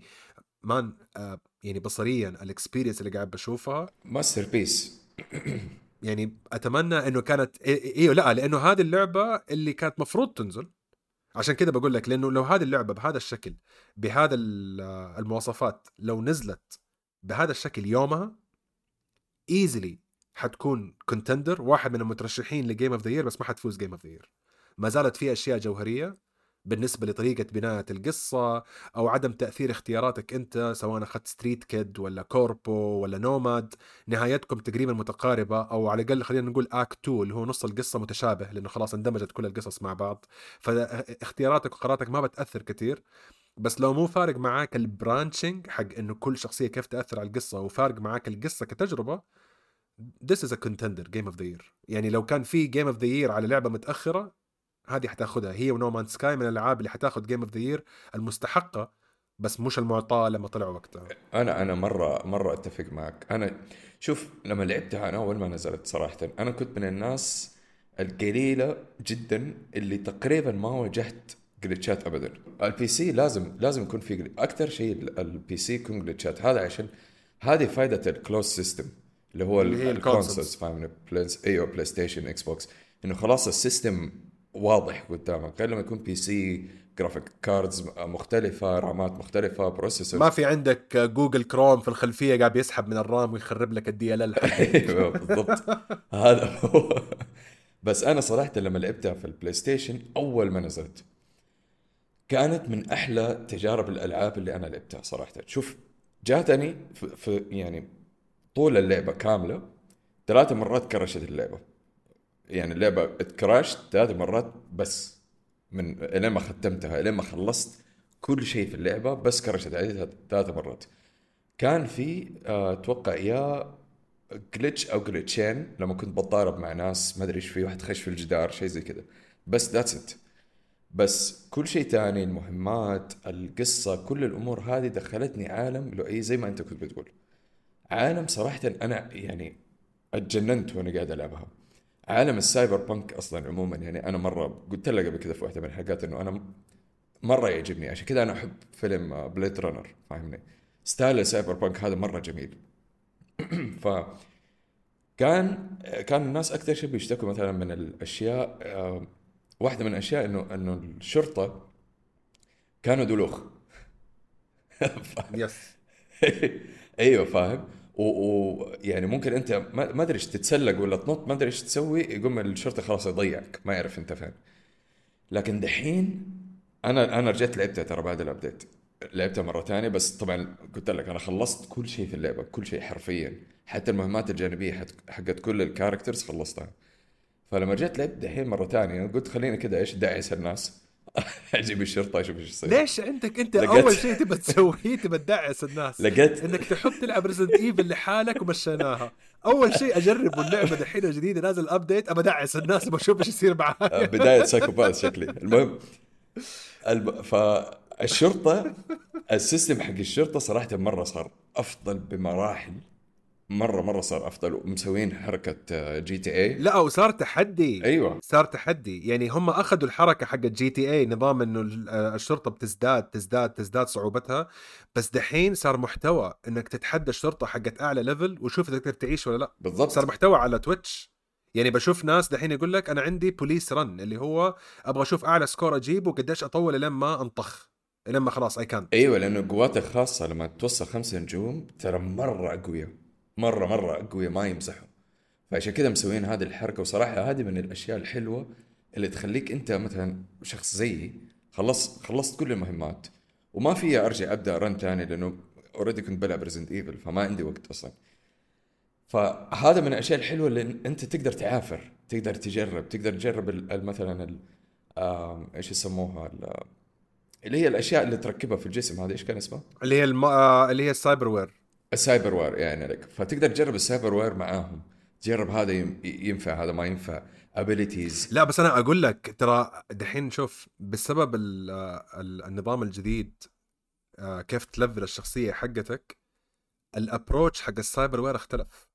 man آه يعني بصريا ال experience اللي قاعد بشوفها. masterpiece يعني أتمنى إنه كانت أيوه لا لأنه هذه اللعبة اللي كانت مفروض تنزل. عشان كذا بقول لك لأنه لو هذه اللعبة بهذا الشكل بهذا المواصفات لو نزلت بهذا الشكل يومها easily حتكون contender واحد من المترشحين ل game of the year بس ما حتفوز game of the year ما زالت فيها أشياء جوهرية. بالنسبة لطريقة بناء القصة أو عدم تأثير اختياراتك أنت سواء أخذت street kid ولا corpo ولا nomad نهايتكم تقريبا متقاربة أو على الأقل خلينا نقول act 2 اللي هو نص القصة متشابه لأنه خلاص اندمجت كل القصص مع بعض. فاختياراتك وقراراتك ما بتأثر كثير بس لو مو فارق معاك ال branching حق إنه كل شخصية كيف تأثر على القصة وفارق معاك القصة كتجربة this is a contender game of the year. يعني لو كان في game of the year على لعبة متأخرة هذه حتاخذها هي و No Man's Sky من الألعاب اللي حتاخذ game of the year المستحقة بس مش المعطاة لما طلعوا وقتها. أنا أنا مرة مرة أتفق معك. أنا شوف لما لعبتها أنا أول ما نزلت صراحة أنا كنت من الناس القليلة جدا اللي تقريبا ما واجهت جلتشات ابدا. ال PC لازم لازم يكون في أكثر شيء ال PC يكون جلتشات هذا عشان هذه فائده ال closed system اللي هو ال consoles فاهمني أيوه PlayStation Xbox إنه خلاص ال system واضح قدامك غير لما يكون PC graphic cards مختلفة رامات مختلفة processor ما في عندك Google Chrome في الخلفية قاعد يسحب من ال RAM ويخرب لك الدي ال ال [LAUGHS] أيوه بالضبط. هذا هو. بس أنا صراحة لما لعبتها في ال PlayStation أول ما نزلت كانت من أحلى تجارب الألعاب اللي أنا لعبتها صراحة. شوف جاتني في, يعني طول اللعبة كاملة ثلاث مرات كرشت اللعبة. يعني اللعبة اتكراشت ثلاث مرات بس من الين ما ختمتها الين ما خلصت كل شيء في اللعبة بس كرشت عليها ثلاث مرات. كان في آه، أتوقع يا جلitch أو جلitchين لما كنت بتضارب مع ناس ما أدري إيش في واحد خش في الجدار شيء زي كذا. بس that's it بس كل شيء تاني المهمات القصة كل الأمور هذه دخلتني عالم لو أي زي ما أنت كنت بتقول. عالم صراحة أنا يعني أتجننت وأنا قاعد ألعبها. عالم ال cyberpunk أصلا عموما يعني أنا مرة قلت لك قبل كذا في واحدة من الحلقات إنه أنا مرة يعجبني عشان كذا أنا أحب فيلم Blade Runner فاهمني؟ style ال cyberpunk هذا مرة جميل. [CLEARS THROAT] ف كان كان الناس أكثر شيء بيشتكوا مثلا من الأشياء آه، واحدة من الأشياء إنه إنه الشرطة كانوا دلوخ. [LAUGHS] yes [LAUGHS] أيوه فاهم؟ ويعني ممكن انت ما ادري إيش تتسلق ولا تنط ما ادري إيش تسوي يقوم الشرطي خلاص يضيعك. ما يعرف انت فين. لكن دحين أنا أنا رجعت لعبتها ترى بعد ال update لعبتها مرة ثانية بس طبعا قلت لك أنا خلصت كل شيء في اللعبة كل شيء حرفيا. حتى المهمات الجانبية حقت كل ال characters خلصتها. فلما رجعت لعبت دحين مرة ثانية قلت خليني كذا إيش داعس الناس. [LAUGHS] أجيب الشرطة أشوف إيش يصير. ليش عندك أنت لقيت- أول شيء تبى تسويه تبى تدعس الناس. لقيت إنك تحب تلعب Resident Evil لحالك ومشيناها. أول شيء أجرب اللعبة دحين الجديدة نازل update ابى أدعس الناس ابى أشوف إيش يصير معايا. بداية psychopath شكلي. المهم الب... فالشرطة ال system حق الشرطة صراحة مرة صار أفضل بمراحل. مرة مرة صار أفضل ومسوين حركة جي تي اي لا وصار تحدي. أيوه. صار تحدي. يعني هم أخذوا الحركة حقت GTA نظام إنه آه، الشرطة بتزداد تزداد تزداد صعوبتها. بس دحين صار محتوى إنك تتحدى الشرطة حقت أعلى level وشوف إذا تقدر تعيش ولا لا. بالضبط. صار محتوى على Twitch يعني بشوف ناس دحين يقول لك أنا عندي police run اللي هو أبغى أشوف أعلى score اجيبه وقديش أطول لين ما أنطخ لين ما خلاص اي كان أيوه لأنه قواته الخاصه لما توصل خمسة نجوم ترى مرة اقوياء مرة مرة اقوياء ما يمزحوا فعشان كذا مسوين هذه الحركة. وصراحة هذه من الأشياء الحلوة اللي تخليك أنت مثلا شخص زيي خلص خلصت كل المهمات. وما في أرجع أبدأ run ثاني لأنه already كنت بلعب Resident Evil فما عندي وقت أصلا. فهذا من الأشياء الحلوة اللي أنت تقدر تعافر تقدر تجرب تقدر تجرب مثلا إيش يسموها؟ ال- اللي هي الأشياء اللي تركبها في الجسم. هذه إيش كان اسمها؟ اللي هي الم... آه، اللي هي ال cyberware ال cyberware يعني لك فتقدر تجرب ال cyberware معاهم. تجرب هذا ينفع هذا ما ينفع. abilities لا بس أنا أقول لك ترى دحين شوف بسبب ال... ال... النظام الجديد آه، كيف تلفل الشخصية حقتك ال approach حق ال cyberware اختلف.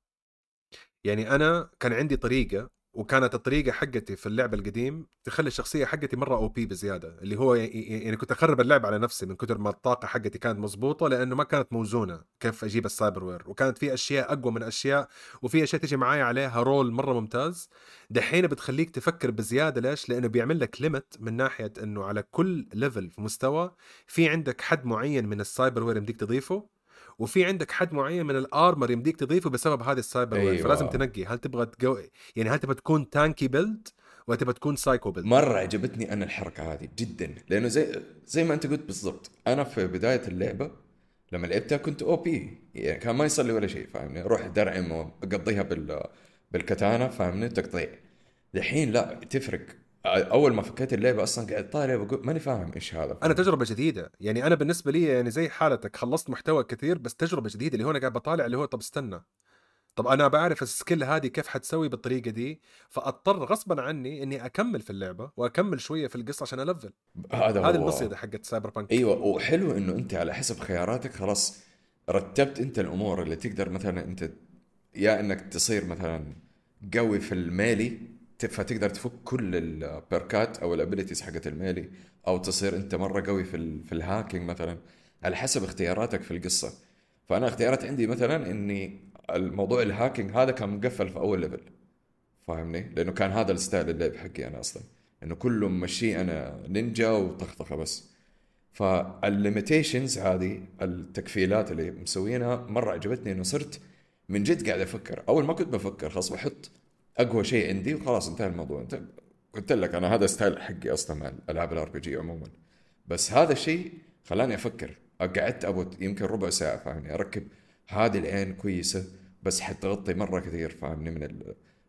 يعني أنا كان عندي طريقة وكانت الطريقة حقتي في اللعبه القديم تخلي الشخصية حقتي مرة OP بزيادة اللي هو يعني كنت أخرب اللعبه على نفسي من كثر ما الطاقة حقتي كانت مزبوطه لأنه ما كانت موزونة كيف أجيب ال cyberware وكانت في أشياء أقوى من أشياء وفي أشياء تجي معايا عليها roll مرة ممتاز. دحين بتخليك تفكر بزيادة. ليش؟ لأنه بيعمل لك limit من ناحية إنه على كل level في مستوى في عندك حد معين من ال cyberware يمديك تضيفه. وفي عندك حد معين من ال armor يمديك تضيفه بسبب هذه ال cyberware أيوة. فلازم تنقي. هل تبغى تقو... يعني هل تبغى تكون tanky build ولا تبغى تكون psycho build مرة عجبتني أنا الحركة هذه جدا لأنه زي زي ما أنت قلت بالضبط أنا في بداية اللعبة لما لعبتها كنت OP يعني كان ما يصير لي ولا شيء فاهمني؟ أروح درعم وأقضيها بال بالكاتانا فاهمني؟ تقطيع. الحين لا تفرق. أول ما فكيت اللعبة أصلا قاعد طالع بقول ماني فاهم إيش هذا. أنا تجربة جديدة. يعني أنا بالنسبة لي يعني زي حالتك خلصت محتوى كثير بس تجربة جديدة اللي هو أنا قاعد بطالع اللي هو طب استنى. طب أنا بعرف ال skill هذه كيف حتسوي بالطريقة دي فأضطر غصبا عني إني أكمل في اللعبة وأكمل شوية في القصة عشان أ level. هذا هذه النصيحه حقت سايبر بانك أيوه وحلو إنه أنت على حسب خياراتك خلاص رتبت أنت الأمور اللي تقدر مثلا أنت يا إنك تصير مثلا قوي في ال melee ت- فتقدر تفك كل ال perks أو ال abilities حقت ال melee أو تصير أنت مرة قوي في في ال hacking مثلا على حسب اختياراتك في القصة. فأنا اختيارات عندي مثلا إني الموضوع ال hacking هذا كان مقفل في أول level فاهمني؟ لأنه كان هذا ال style اللعب حقي أنا أصلا. إنه كله ممشي أنا نينجا وطخطخة بس. فال limitations هذه التقفيلات اللي مسوينها مرة عجبتني إنه صرت من جد قاعد أفكر. أول ما كنت بفكر خلاص بحط أقوى شيء عندي وخلاص انتهى الموضوع. انت قلت لك أنا هذا style حقي أصلا مع العاب ال RPG عموما. بس هذا الشيء خلاني أفكر قعدت أبو يمكن ربع ساعة فاهمني؟ أركب هذه العين كويسة بس حتغطي مرة كثير فاهمني؟ من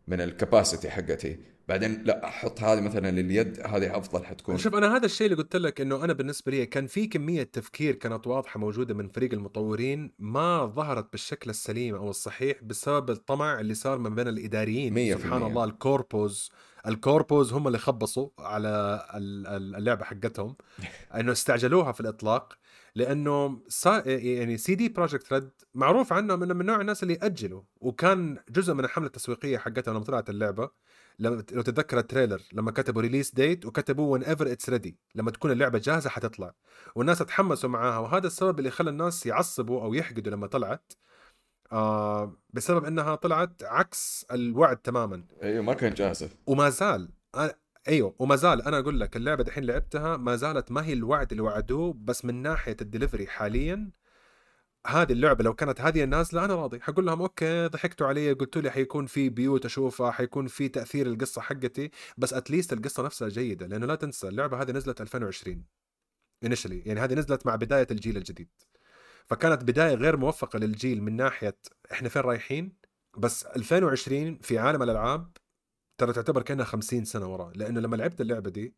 من ال capacity حقتي. بعدين لا أحط هذه مثلا لليد هذه أفضل حتكون. شوف أنا هذا الشيء اللي قلت لك إنه أنا بالنسبة لي كان في كمية تفكير كانت واضحة موجودة من فريق المطورين ما ظهرت بالشكل السليم أو الصحيح بسبب الطمع اللي صار من بين الإداريين. سبحان. الله ال corpos. ال corpos هم اللي خبصوا على ال- ال- اللعبة حقتهم. [LAUGHS] إنه استعجلوها في الإطلاق. لأنه سا يعني سي دي بروجكت ريد معروف عنهم انه من نوع الناس اللي اجلوا وكان جزء من الحملة التسويقية حقتها لما طلعت اللعبة. لما لو تتذكر ال trailer لما كتبوا release date وكتبوا whenever it's ready لما تكون اللعبة جاهزة حتطلع. والناس تحمسوا معاها وهذا السبب اللي خلى الناس يعصبوا أو يحقدوا لما طلعت. آه بسبب إنها طلعت عكس الوعد تماما. أيوه ما كانت جاهزة. وما زال. أيوه وما زال أنا أقول لك اللعبة دحين لعبتها ما زالت ما هي الوعد اللي وعدوه بس من ناحية الدليفري حاليا هذه اللعبة لو كانت هذه نازلة أنا راضي. حقول لهم okay ضحكتوا علي قلتوا لي حيكون في بيوت أشوفها حيكون في تأثير القصة حقتي بس at least القصة نفسها جيدة لأنه لا تنسى اللعبة هذه نزلت 2020 initially يعني هذه نزلت مع بداية الجيل الجديد. فكانت بداية غير موفقة للجيل من ناحية إحنا فين رايحين؟ بس 2020 في عالم الألعاب ترى تعتبر كأنها 50 سنة ورا لأنه لما لعبت اللعبة دي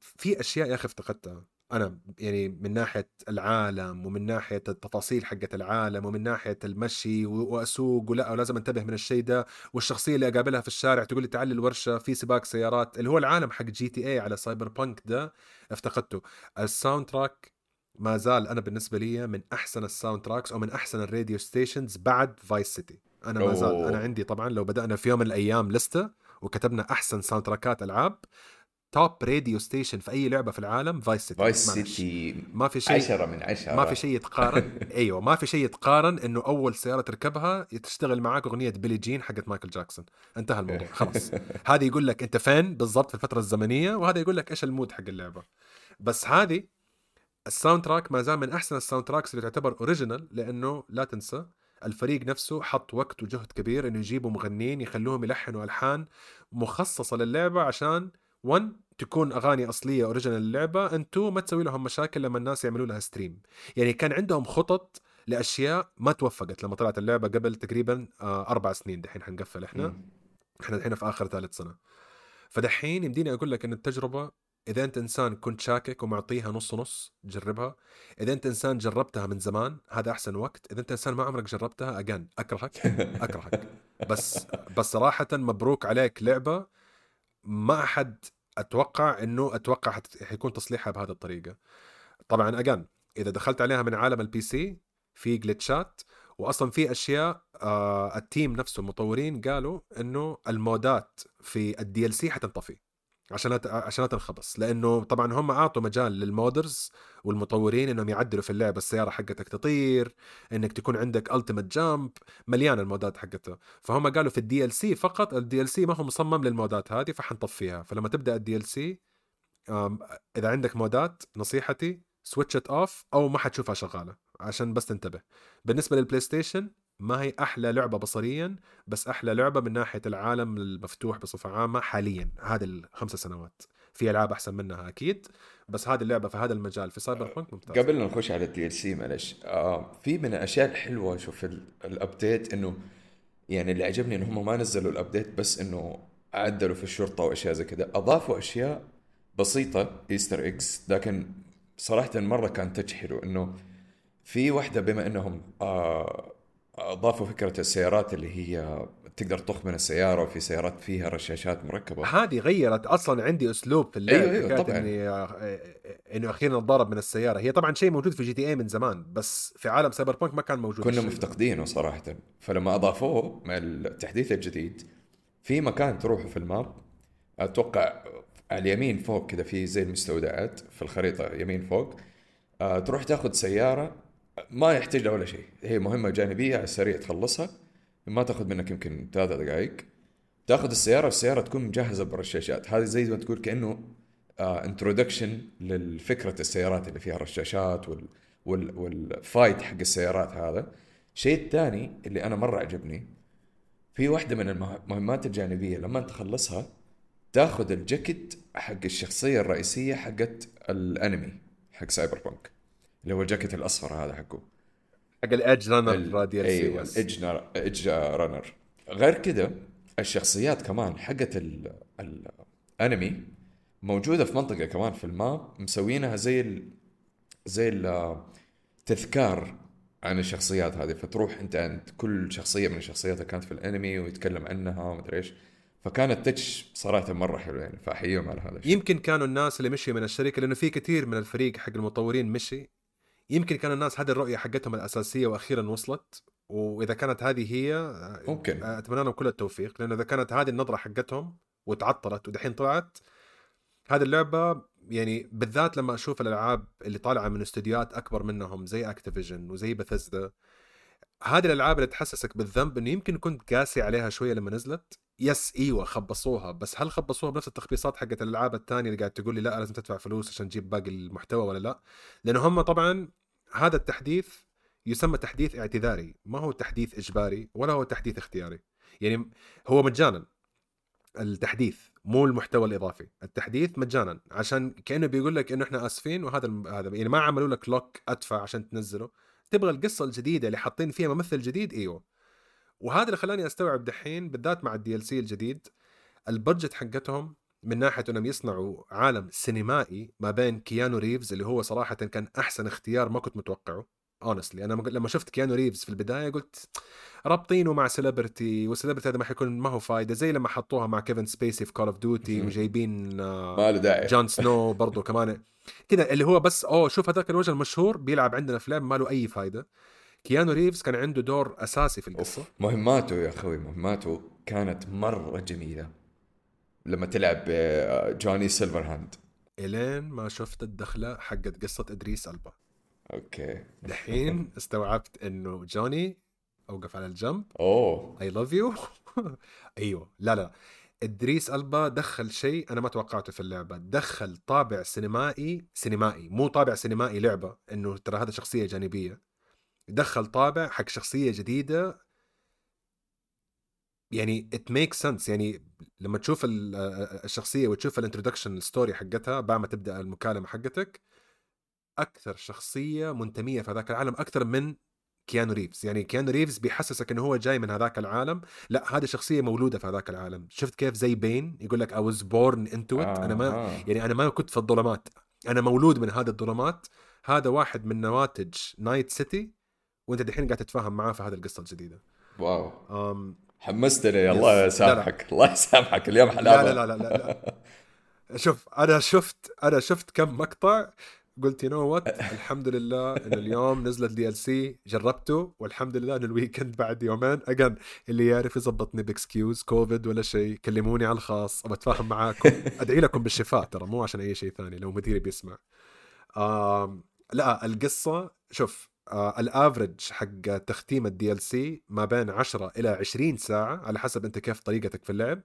في أشياء يا أخي افتقدتها. أنا يعني من ناحية العالم ومن ناحية التفاصيل حقت العالم ومن ناحية المشي وأسوق ولا ولازم أنتبه من الشيء ده. والشخصية اللي أقابلها في الشارع تقول لي تعالي الورشه في سباق سيارات اللي هو العالم حق جي تي اي على سايبر بانك ده افتقدته. ال soundtrack ما زال أنا بالنسبة لي من أحسن ال soundtracks أو من أحسن ال radio stations بعد فايس سيتي أنا ما زال. أنا عندي طبعا لو بدأنا في يوم من الأيام لستة وكتبنا أحسن soundtrack ات العاب top radio station في أي لعبة في العالم فايس سيتي فايس. سيتي ما في شيء عشرة من عشرة. ما في شيء يتقارن [LAUGHS] أيوه ما في شيء يتقارن إنه أول سيارة تركبها تشتغل معاك أغنية بيلي جين حقت مايكل جاكسون انتهى الموضوع [LAUGHS] خلاص. هذا يقول لك أنت فين بالضبط في الفترة الزمنية؟ وهذا يقول لك إيش ال mood حق اللعبة. بس هذه ال soundtrack ما زال من أحسن ال soundtracks اللي تعتبر original لأنه لا تنسى الفريق نفسه حط وقت وجهد كبير إنه يجيبوا مغنيين يخلوهم يلحنوا ألحان مخصصة للعبة عشان 1 تكون أغاني أصلية original للعبة and 2 ما تسوي لهم مشاكل لما الناس يعملوا لها stream يعني كان عندهم خطط لأشياء ما توفقت لما طلعت اللعبة قبل تقريبا آه، أربع سنين دحين حنقفل إحنا. إحنا دحين في آخر ثالث سنة. فدحين يمديني أقول لك إن التجربة إذا أنت إنسان كنت شاكك ومعطيها نص نص جربها. إذا أنت إنسان جربتها من زمان هذا أحسن وقت. إذا أنت إنسان ما عمرك جربتها again أكرهك [LAUGHS] أكرهك. بس بس صراحة مبروك عليك لعبة. ما احد أتوقع إنه أتوقع حيكون تصليحها بهذه الطريقة. طبعا again إذا دخلت عليها من عالم ال PC في glitch ات واصلا في أشياء آه ال team نفسه المطورين قالوا إنه ال mod ات في ال DLC حتنطفي. عشان عشان تنخبص. لأنه طبعا هم أعطوا مجال لل modders والمطورين إنهم يعدلوا في اللعبة السيارة حقتك تطير إنك تكون عندك ultimate jump مليان ال mod ات حقتها فهم قالوا في ال DLC فقط ال DLC ما هو مصمم لل mod ات هذه فحنطفيها. فلما تبدأ ال DLC إذا عندك mod ات نصيحتي switch it off أو ما حتشوفها شغالة عشان بس تنتبه. بالنسبة للبلاي ستيشن ما هي أحلى لعبة بصريا بس أحلى لعبة من ناحية العالم المفتوح بصفة عامة حاليا هذه الخمس سنوات. في ألعاب أحسن منها أكيد بس هذه اللعبة في هذا المجال في سايبر بانك ممتاز. قبل لا نخش على ال DLC معلش آه في من الأشياء الحلوة شوف ال- ال update إنه يعني اللي عجبني إنه هم ما نزلوا ال update بس إنه عدلوا في الشرطة وأشياء زي كذا أضافوا أشياء بسيطة Easter eggs لكن صراحة مرة كان touch حلو إنه في واحدة بما إنهم آه أضافوا فكرة السيارات اللي هي تقدر تطخ من السيارة وفي سيارات فيها رشاشات مركبة هذه غيرت أصلا عندي أسلوب في اللعب أيوة، أيوة، طبعاً. إني آه، إنه أخيرا ضرب من السيارة هي طبعا شيء موجود في GTA من زمان بس في عالم سايبر بانك ما كان موجود كنا. مفتقدينه صراحة فلما أضافوه مع التحديث الجديد في مكان تروحوا في ال map أتوقع على اليمين فوق كذا في زي المستودعات في الخريطة يمين فوق آه، تروح تاخذ سيارة ما يحتاج لها ولا شيء. هي مهمة جانبية على السريع تخلصها. ما تاخذ منك يمكن ثلاثة دقائق. تاخذ السيارة والسياره تكون مجهزه بالرشاشات هذه زي ما تقول كأنه introduction للفكرة السيارات اللي فيها رشاشات وال وال وال fight حق السيارات هذا. الشيء الثاني اللي أنا مرة عجبني في واحدة من المهمات الجانبية لما تخلصها تاخذ الجاكيت حق الشخصية الرئيسية حقت الانمي حق سايبر بانك اللي هو الجاكيت الأصفر هذا حقه. حق ال Edge runner DLC أيوه ال Edge Edge runner غير كذا الشخصيات كمان حقت ال... الانمي موجودة في منطقة كمان في ال map مسوينها زي ال... زي التذكار عن الشخصيات هذه. فتروح أنت عند كل شخصية من الشخصيات اللي كانت في الانمي ويتكلم عنها ومدري إيش. فكانت touch صراحة مرة حلو يعني فاحييهم على هذا الشيء. يمكن كانوا الناس اللي مشي من الشركة لأنه في كثير من الفريق حق المطورين مشي. يمكن كانوا الناس هذه الرؤية حقتهم الأساسية وأخيرا وصلت وإذا كانت هذه هي ممكن. أتمنى لهم كل التوفيق لأنه إذا كانت هذه النظرة حقتهم وتعطلت ودحين طلعت هذه اللعبة يعني بالذات لما أشوف الألعاب اللي طالعة من استديوهات أكبر منهم زي اكتيفيجن وزي بثزدا هذه الألعاب اللي تحسسك بالذنب إنه يمكن كنت قاسي عليها شوية لما نزلت. yes إيوه خبصوها بس هل خبصوها بنفس التخبيصات حقت الألعاب الثانية اللي قاعد تقول لي لا لازم تدفع فلوس عشان تجيب باقي المحتوى ولا لا؟ لأنه هم طبعا هذا التحديث يسمى تحديث اعتذاري. ما هو تحديث إجباري ولا هو تحديث اختياري. يعني هو مجانا التحديث مو المحتوى الإضافي. التحديث مجانا عشان كأنه بيقول لك إنه إحنا آسفين وهذا هذا يعني ما عملوا لك lock أدفع عشان تنزله. تبغى القصة الجديدة اللي حاطين فيها ممثل جديد؟ إيوه. وهذا اللي خلاني أستوعب دحين بالذات مع ال DLC الجديد ال budget حقتهم من ناحية أنهم يصنعوا عالم سينمائي ما بين كيانو ريفز اللي هو صراحة كان أحسن اختيار ما كنت متوقعه honestly أنا لما شفت كيانو ريفز في البداية قلت رابطينه مع celebrity وال celebrity هذا ما حيكون ما هو فايدة زي لما حطوها مع كيفن سبيسي في كول اوف ديوتي وجايبين ما له داعي. جون سنو برضه كمان. كذا اللي هو بس أوه شوف هذاك الوجه المشهور بيلعب عندنا أفلام ما له أي فايدة. كيانو ريفز كان عنده دور أساسي في القصة. مهماته يا أخوي مهماته كانت مرة جميلة. لما تلعب جوني سيلفر هاند إلين ما شفت الدخلة حقت قصة إدريس ألبا. أوكي. دحين [LAUGHS] استوعبت إنه جوني أوقف على الجنب. أوه. I love you أيوه. لا لا. إدريس ألبا دخل شيء أنا ما توقعته في اللعبة. دخل طابع سينمائي سينمائي مو طابع سينمائي لعبة إنه ترى هذا شخصية جانبية. دخل طابع حق شخصية جديدة يعني it make sense يعني لما تشوف الشخصية وتشوف ال introduction story حقتها بعد ما تبدأ المكالمة حقتك أكثر شخصية منتمية في هذاك العالم أكثر من كيانو ريفز. يعني كيانو ريفز بيحسسك إنه هو جاي من هذاك العالم. لا هذه شخصية مولودة في هذاك العالم. شفت كيف زي Bane يقول لك was born into it. آه أنا ما آه. يعني أنا ما كنت في الظلمات. أنا مولود من هذه الظلمات. هذا واحد من نواتج نايت سيتي وأنت دحين قاعد تتفاهم معاه في هذه القصة الجديدة. واو. أم حمستني الله يسامحك الله يسامحك اليوم حلاوه لا لا لا لا, لا. شوف أنا شفت أنا شفت كم مقطع قلت you know what الحمد لله إنه اليوم نزلت DLC جربته والحمد لله إنه ال weekend بعد يومين. again اللي يعرف يظبطني ب excuse كوفيد ولا شيء كلموني على الخاص ابى أتفاهم معاكم. أدعي لكم بالشفاء ترى مو عشان أي شيء ثاني لو مديري بيسمع. آم لا القصة شوف آه ال average حق تختيم ال DLC ما بين 10 إلى 20 ساعة على حسب أنت كيف طريقتك في اللعب.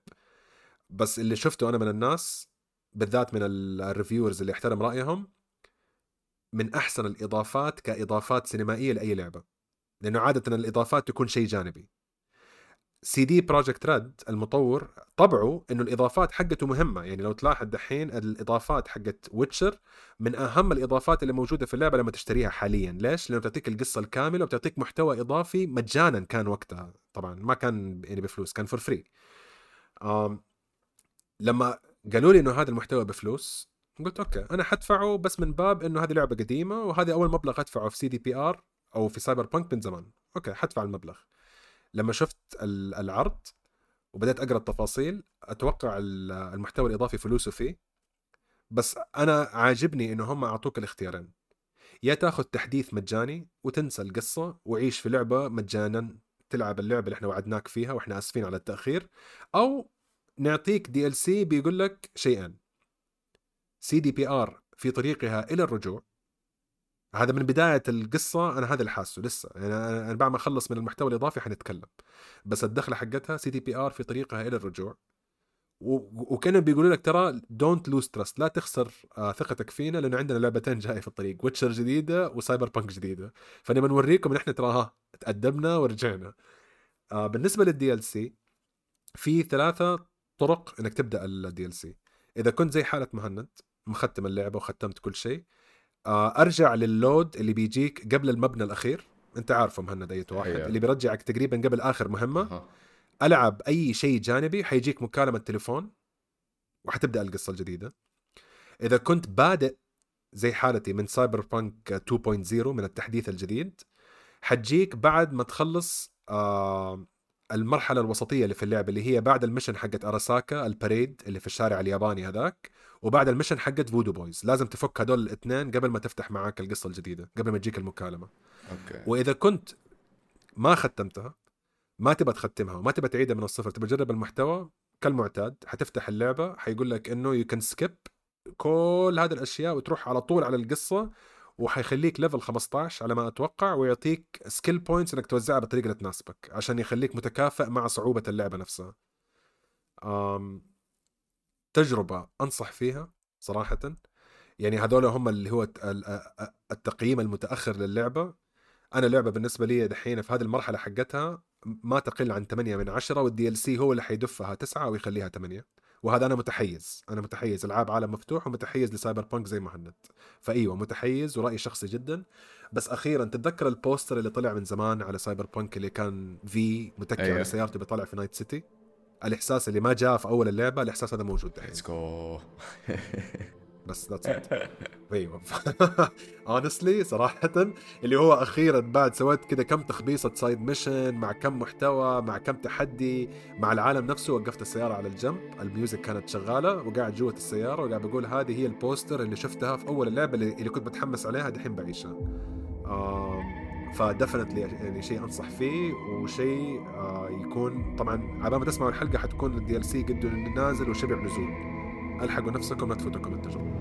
بس اللي شفته أنا من الناس بالذات من ال reviewers اللي احترم رأيهم من أحسن الإضافات كإضافات سينمائية لأي لعبة. لأنه عادة الإضافات تكون شيء جانبي. سي دي بروجكت ريد المطور طبعه إنه الإضافات حقته مهمة. يعني لو تلاحظ دحين الإضافات حقت ويتشر من أهم الإضافات اللي موجودة في اللعبة لما تشتريها حاليا. ليش؟ لأنه بتعطيك القصة الكاملة وبتعطيك محتوى إضافي مجانا كان وقتها. طبعا ما كان يعني بفلوس كان for free لما قالوا لي إنه هذا المحتوى بفلوس قلت okay أنا حدفعه بس من باب إنه هذه لعبة قديمة وهذا أول مبلغ أدفعه في CDPR أو في سايبر بانك من زمان. okay حدفع المبلغ. لما شفت العرض وبدأت أقرأ التفاصيل أتوقع المحتوى الإضافي فلوسه فيه. بس أنا عاجبني إنه هم أعطوك الاختيارين. يا تاخذ تحديث مجاني وتنسى القصة وعيش في لعبة مجانا تلعب اللعبة اللي إحنا وعدناك فيها وإحنا آسفين على التأخير. أو نعطيك DLC بيقول لك شيئين CDPR في طريقها إلى الرجوع. هذا من بداية القصة أنا هذا اللي حاسه لسه. يعني أنا أنا بعد ما أخلص من المحتوى الإضافي حنتكلم. بس الدخلة حقتها CDPR في طريقها إلى الرجوع. وكانوا بيقولوا لك ترى don't lose trust لا تخسر آه، ثقتك فينا لأنه عندنا لعبتين جاية في الطريق Witcher جديدة و Cyberpunk جديده فنبى نوريكم إن إحنا ترى ها تقدمنا ورجعنا. آه بالنسبة لل DLC في ثلاثة طرق إنك تبدأ ال DLC إذا كنت زي حالة مهند مختم اللعبة وختمت كل شيء آه أرجع لل load اللي بيجيك قبل المبنى الأخير. أنت عارفه مهند أي واحد. أيوه. اللي بيرجعك تقريبا قبل آخر مهمة. أها. ألعب أي شيء جانبي حيجيك مكالمة تليفون وحتبدأ القصة الجديدة. إذا كنت بادئ زي حالتي من Cyberpunk 2.0 من التحديث الجديد حتجيك بعد ما تخلص آه المرحلة الوسطية اللي في اللعبة اللي هي بعد ال mission حقت اراساكا ال parade اللي في الشارع الياباني هذاك. وبعد ال mission حقت Voodoo Boys. لازم تفك هدول الاثنين قبل ما تفتح معاك القصة الجديدة قبل ما تجيك المكالمة. Okay. وإذا كنت ما ختمتها ما تبى تختمها وما تبى تعيدها من الصفر تبى تجرب المحتوى كالمعتاد حتفتح اللعبة حيقول لك إنه you can skip كل هذه الأشياء وتروح على طول على القصة وحيخليك level 15 على ما أتوقع ويعطيك skill points إنك توزعها بالطريقة اللي تناسبك عشان يخليك متكافئ مع صعوبة اللعبة نفسها. أم تجربة أنصح فيها صراحة. يعني هذول هم اللي هو التقييم المتأخر للعبة. أنا اللعبه بالنسبة لي دحين في هذه المرحلة حقتها ما تقل عن 8 من 10 وال DLC هو اللي حيدفها 9 ويخليها 8 وهذا أنا متحيز. أنا متحيز. العاب عالم مفتوح ومتحيز ل Cyberpunk زي مهند. فإيوه متحيز ورأي شخصي جدا. بس أخيرا تتذكر ال poster اللي طلع من زمان على Cyberpunk اللي كان في متكي أيوه. على سيارته بيطلع في Night City الإحساس اللي ما جاء في أول اللعبة الإحساس هذا موجود دحين. Let's go [LAUGHS] بس that's it [LAUGHS] أيوه. [LAUGHS] Honestly صراحة اللي هو أخيرا بعد سويت كذا كم تخبيصة side mission مع كم محتوى مع كم تحدي مع العالم نفسه وقفت السيارة على الجنب. ال music كانت شغالة وقاعد جوة السيارة وقاعد بقول هذه هي ال poster اللي شفتها في أول اللعبة اللي, اللي كنت متحمس عليها دحين بعيشها. آم ف definitely يعني شيء أنصح فيه وشيء آه يكون طبعا على ما تسمعوا الحلقة حتكون ال DLC قد نازل وشبع نزول. ألحقوا نفسكم لا تفوتكم التجربة.